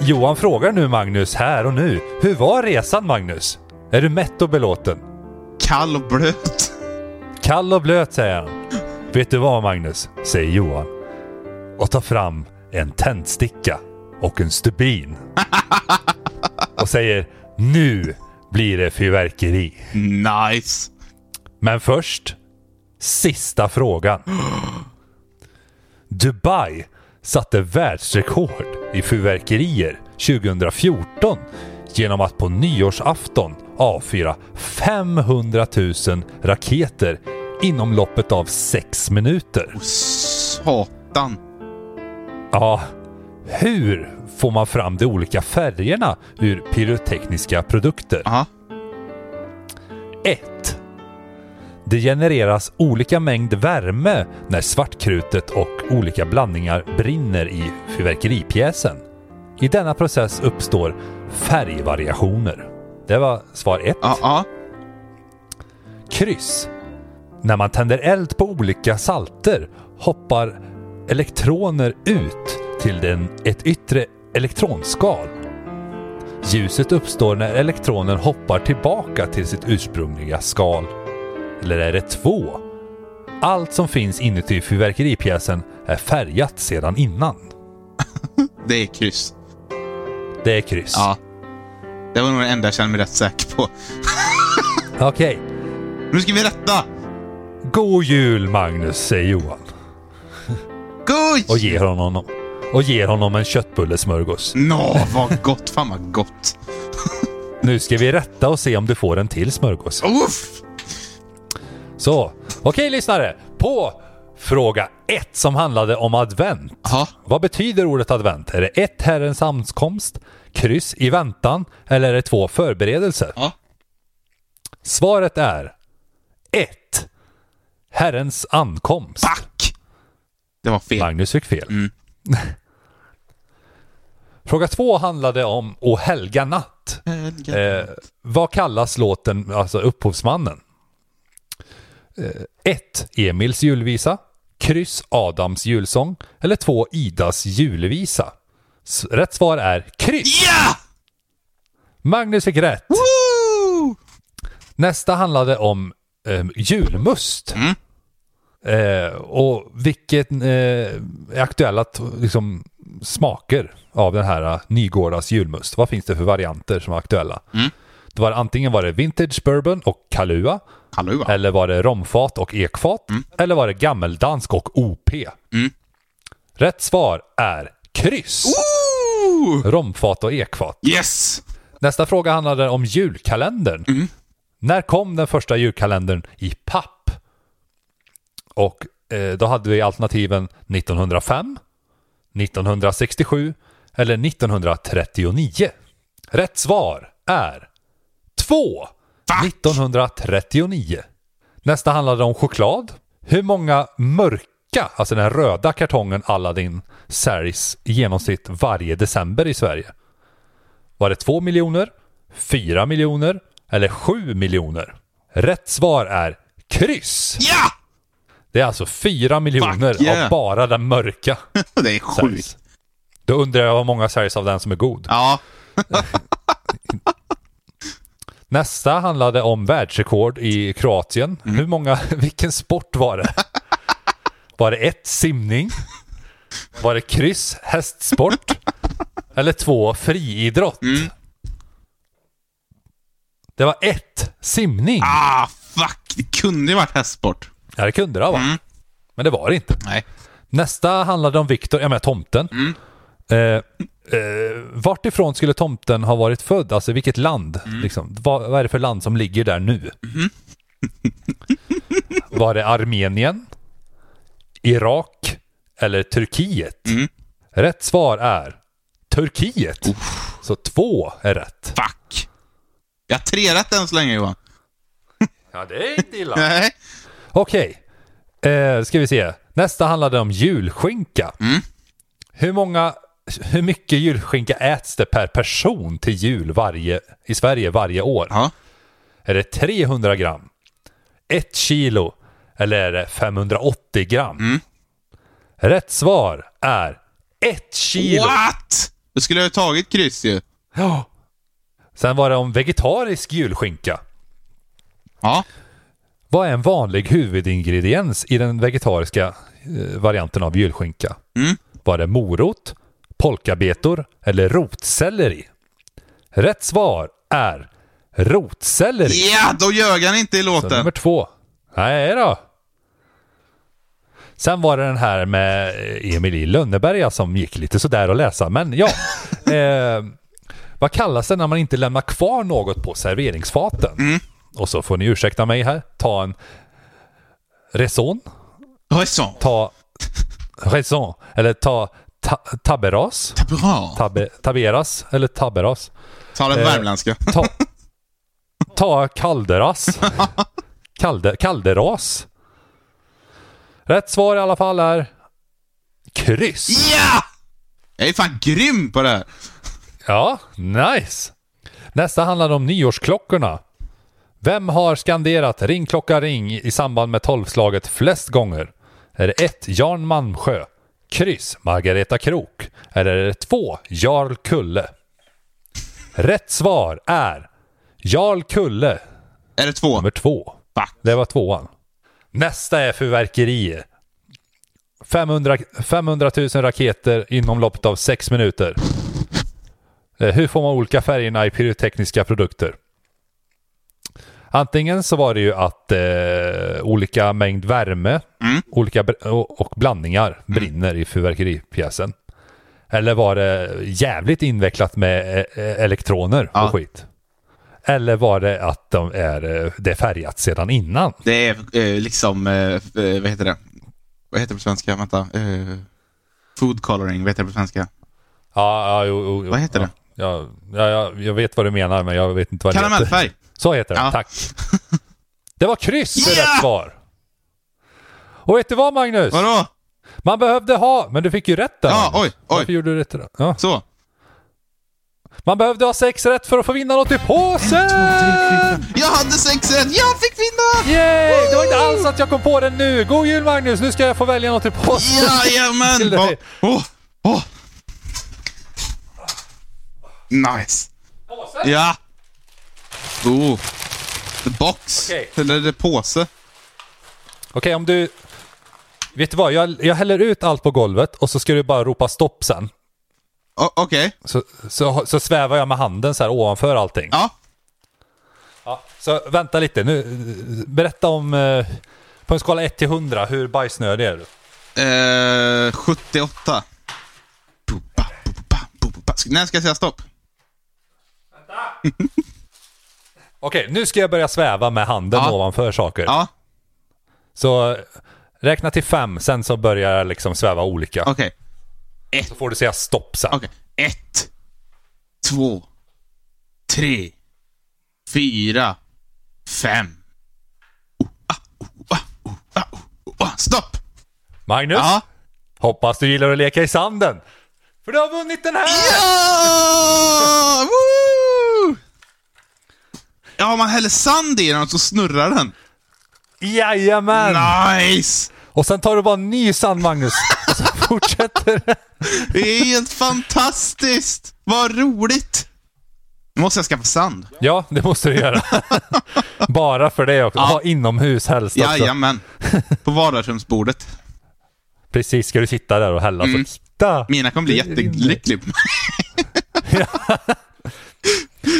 Johan frågar nu Magnus här och nu. Hur var resan Magnus? Är du mätt och belåten? Kall och blöt. Kall och blöt säger han. Vet du vad Magnus? Säger Johan. Och tar fram en tändsticka och en stubin. och säger nu blir det fyrverkeri. Nice. Men först, sista frågan. Dubai satte världsrekord i fyrverkerier 2014 genom att på nyårsafton avfyra 500 000 raketer inom loppet av sex minuter. Oh, satan. Ja, hur får man fram de olika färgerna ur pyrotekniska produkter? Aha. 1. Det genereras olika mängd värme när svartkrutet och olika blandningar brinner i fyrverkeripjäsen. I denna process uppstår färgvariationer. Det var svar 1. Ja, ja. Kryss. När man tänder eld på olika salter hoppar elektroner ut till den, ett yttre elektronskal. Ljuset uppstår när elektronen hoppar tillbaka till sitt ursprungliga skal. Eller är det två? Allt som finns inuti fyrverkeripjäsen är färgat sedan innan. Det är kryss. Det är kryss. Ja. Det var nog det enda jag kände mig rätt säker på. Okej. Nu ska vi rätta! God jul Magnus, säger Johan. Goj! Och ger honom, och ger honom en köttbullesmörgås. Nå, vad gott. Fan vad gott. Nu ska vi rätta och se om du får en till smörgås. Uff! Så, okej lyssnare. På fråga ett som handlade om advent. Ja. Vad betyder ordet advent? Är det ett Herrens ankomst, kryss i väntan eller är det två förberedelser? Ja. Svaret är 1. Herrens ankomst. Fuck! Det var fel. Magnus fick fel. Mm. Fråga två handlade om O helga natt. Eh, vad kallas låten, alltså upphovsmannen? 1. Emils julvisa. Kryss Adams julsång. Eller 2. Idas julvisa. Rätt svar är kryss. Ja! Magnus fick rätt. Woo! Nästa handlade om eh, julmust. Mm. Eh, och vilket eh, är aktuella liksom, smaker av den här uh, Nygårdas julmust. Vad finns det för varianter som är aktuella? Mm. Det var, antingen var det vintage bourbon och Kalua. Va? Eller var det romfat och ekfat? Eller var det gammeldansk och OP? Mm. Rätt svar är kryss. Woo! Romfat och ekfat. Yes! Nästa fråga handlade om julkalendern. När kom den första julkalendern i papp? Och eh, då hade vi alternativen 1905, 1967 eller 1939. Rätt svar är 2. Fuck! 1939. Nästa handlade om choklad. Hur många mörka, alltså den röda kartongen Aladdin säljs i genomsnitt varje december i Sverige? Var det 2 miljoner, 4 miljoner eller 7 miljoner? Rätt svar är kryss. Ja! Det är alltså 4 miljoner yeah. av bara den mörka Det är sjukt. Då undrar jag hur många säljs av den som är god. Ja. Nästa handlade om världsrekord i Kroatien. Mm. Hur många, vilken sport var det? Var det ett simning? Var det kryss hästsport? Eller två friidrott? Mm. Det var ett simning. Ah, fuck. Det kunde ju varit hästsport. Ja, det kunde det ha varit. Mm. Men det var det inte. Nej. Nästa handlade om Viktor, jag menar tomten. Mm. Eh, eh, vart ifrån skulle tomten ha varit född? Alltså vilket land? Mm. Liksom, vad, vad är det för land som ligger där nu? Mm-hmm. Var det Armenien? Irak? Eller Turkiet? Mm. Rätt svar är Turkiet. Så två är rätt. Fuck. Jag har tre rätt än så länge Johan. Ja, det är inte illa. Nej. Okej, eh, ska vi se. Nästa handlade om julskinka. Mm. Hur många, hur mycket julskinka äts det per person till jul varje, i Sverige varje år? Ja. Är det 300 gram? 1 kilo? Eller är det 580 gram? Mm. Rätt svar är 1 kilo. What? Då skulle jag ha tagit kryss ju. Ja. Sen var det om vegetarisk julskinka. Ja. Vad är en vanlig huvudingrediens i den vegetariska eh, varianten av julskinka? Mm. Var det morot, polkabetor eller rotselleri? Rätt svar är rotselleri. Ja, då ljög han inte i Så låten. nummer två. Nej då. Sen var det den här med Emil i Lönneberga som gick lite sådär att läsa. Men ja. eh, vad kallas det när man inte lämnar kvar något på serveringsfaten? Mm. Och så får ni ursäkta mig här. Ta en reson. Så? Ta raison. Eller ta Ta tabberas? Bra. Tabbe taberas? Eller tabberas? Ta den Eh, värmländska. Ta, ta kalderas. Kalde, kalderas. Rätt svar i alla fall är kryss. Ja! Jag är fan grym på det här. Ja, nice. Nästa handlar om nyårsklockorna. Vem har skanderat ring klocka ring i samband med tolvslaget flest gånger? Är det 1. Jan Malmsjö? Kryss. Margareta Krok? Eller är det 2. Jarl Kulle? Rätt svar är Jarl Kulle, Är det två? nummer två. Fuck. Det var tvåan. Nästa är fyrverkerier. 500, 500 000 raketer inom loppet av sex minuter. Eh, Hur får man olika färgerna i pyrotekniska produkter? Antingen så var det ju att eh, olika mängd värme olika br- och, och blandningar brinner i fyrverkeripjäsen. Eller var det jävligt invecklat med eh, eh, elektroner Ja. och skit? Eller var det att de är, eh, det är färgat sedan innan? Det är eh, liksom, eh, vad heter det? Vad heter det på svenska? Vänta. Eh, food coloring, vad heter det på svenska? Ja, ja jo, jo. Vad heter ja. Ja, ja, ja, jag vet vad du menar, men jag vet inte vad det heter. Karamellfärg. Så heter det, Ja. tack. Det var kryss Ja! rätt svar. Och vet du vad Magnus? Vadå? Man behövde ha, men du fick ju rätt där. Ja, Magnus. oj, oj. Varför gjorde du rätt där? Ja. Så. Man behövde ha sex rätt för att få vinna något i påsen! Jag hade sex rätt! Jag fick vinna! Yay! Det var inte alls att jag kom på det nu. God jul Magnus, nu ska jag få välja något i påsen. Jajamän! Till dig. Åh, åh, åh. Nice. Ja. Oh. The box. Okej. Eller the påse. Okej, om du... Vet du vad? Jag, jag häller ut allt på golvet och så ska du bara ropa stopp sen. Okej. Så, så, så svävar jag med handen så här ovanför allting. Ja. Ja, så vänta lite. Nu, berätta om... eh, På en skala 1 till 100, hur bajsnödig är du? Eh, 78. Pupa, pupa, pupa. Ska- När ska jag säga stopp? Okej, nu ska jag börja sväva med handen Ja. ovanför saker. Ja, Så räkna till fem, sen så börjar jag liksom sväva olika. okej. Så får du säga stopp sen. Okej. Ett, två, tre, fyra, fem. Oh, ah, oh, ah, oh, ah, oh, oh, ah. Stopp! Magnus, Ja. hoppas du gillar att leka i sanden. För du har vunnit den här! Ja! Woo! Ja, man häller sand i den och så snurrar den. Jajamän! Nice! Och sen tar du bara en ny sand Magnus. Fortsätter det. Är helt fantastiskt! Vad roligt! Nu måste jag skaffa sand. Ja, det måste du göra. Bara för det också. Ha inomhus helst också. Jajamän. På vardagsrumsbordet. Precis, ska du sitta där och hälla Mm. så titta. Mina kommer bli Det rinner. jättelycklig.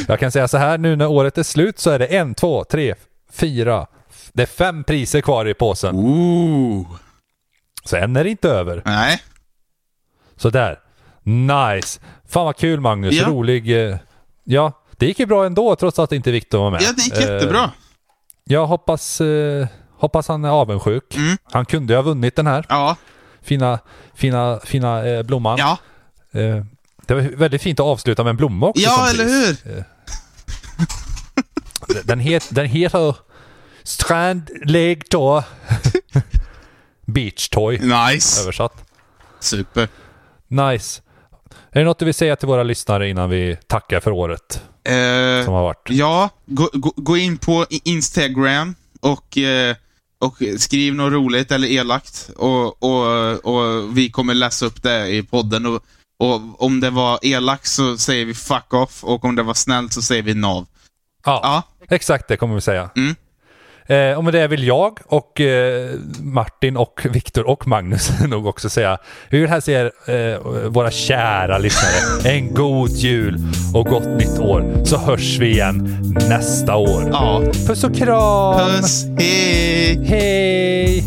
Jag kan säga så här nu när året är slut så är det en, två, tre, fyra. Det är fem priser kvar i påsen. Ooh. Så än är det inte över. Nej. Så där. Nice. Fan vad kul Magnus. Ja. Rolig. eh, Ja, det gick ju bra ändå trots att inte Viktor var med. Ja, det gick Eh, jättebra. Jag hoppas, eh, hoppas han är avundsjuk. Mm. Han kunde ju ha vunnit den här Ja. fina, fina, fina eh, blomman. Ja. Eh, det var väldigt fint att avsluta med en blomma också. Ja, eller pris. hur? Den, het, den heter Strand Lake Toy. Beach Toy Nice. översatt. Super. Nice. Är det något du vill säga till våra lyssnare innan vi tackar för året Eh, som har varit? ja, gå, gå, gå in på Instagram och, eh, och skriv något roligt eller elakt. Och, och, och vi kommer läsa upp det i podden. Och, och om det var elakt så säger vi fuck off och om det var snällt så säger vi nav. Ja, Ja. exakt det kommer vi säga. Mm. Eh, och med det vill jag och eh, Martin och Viktor och Magnus nog också säga. Vi vill hälsa er, eh, våra kära lyssnare, en god jul och gott nytt år. Så hörs vi igen nästa år. Ja. Puss och kram! Puss, hej! Hej!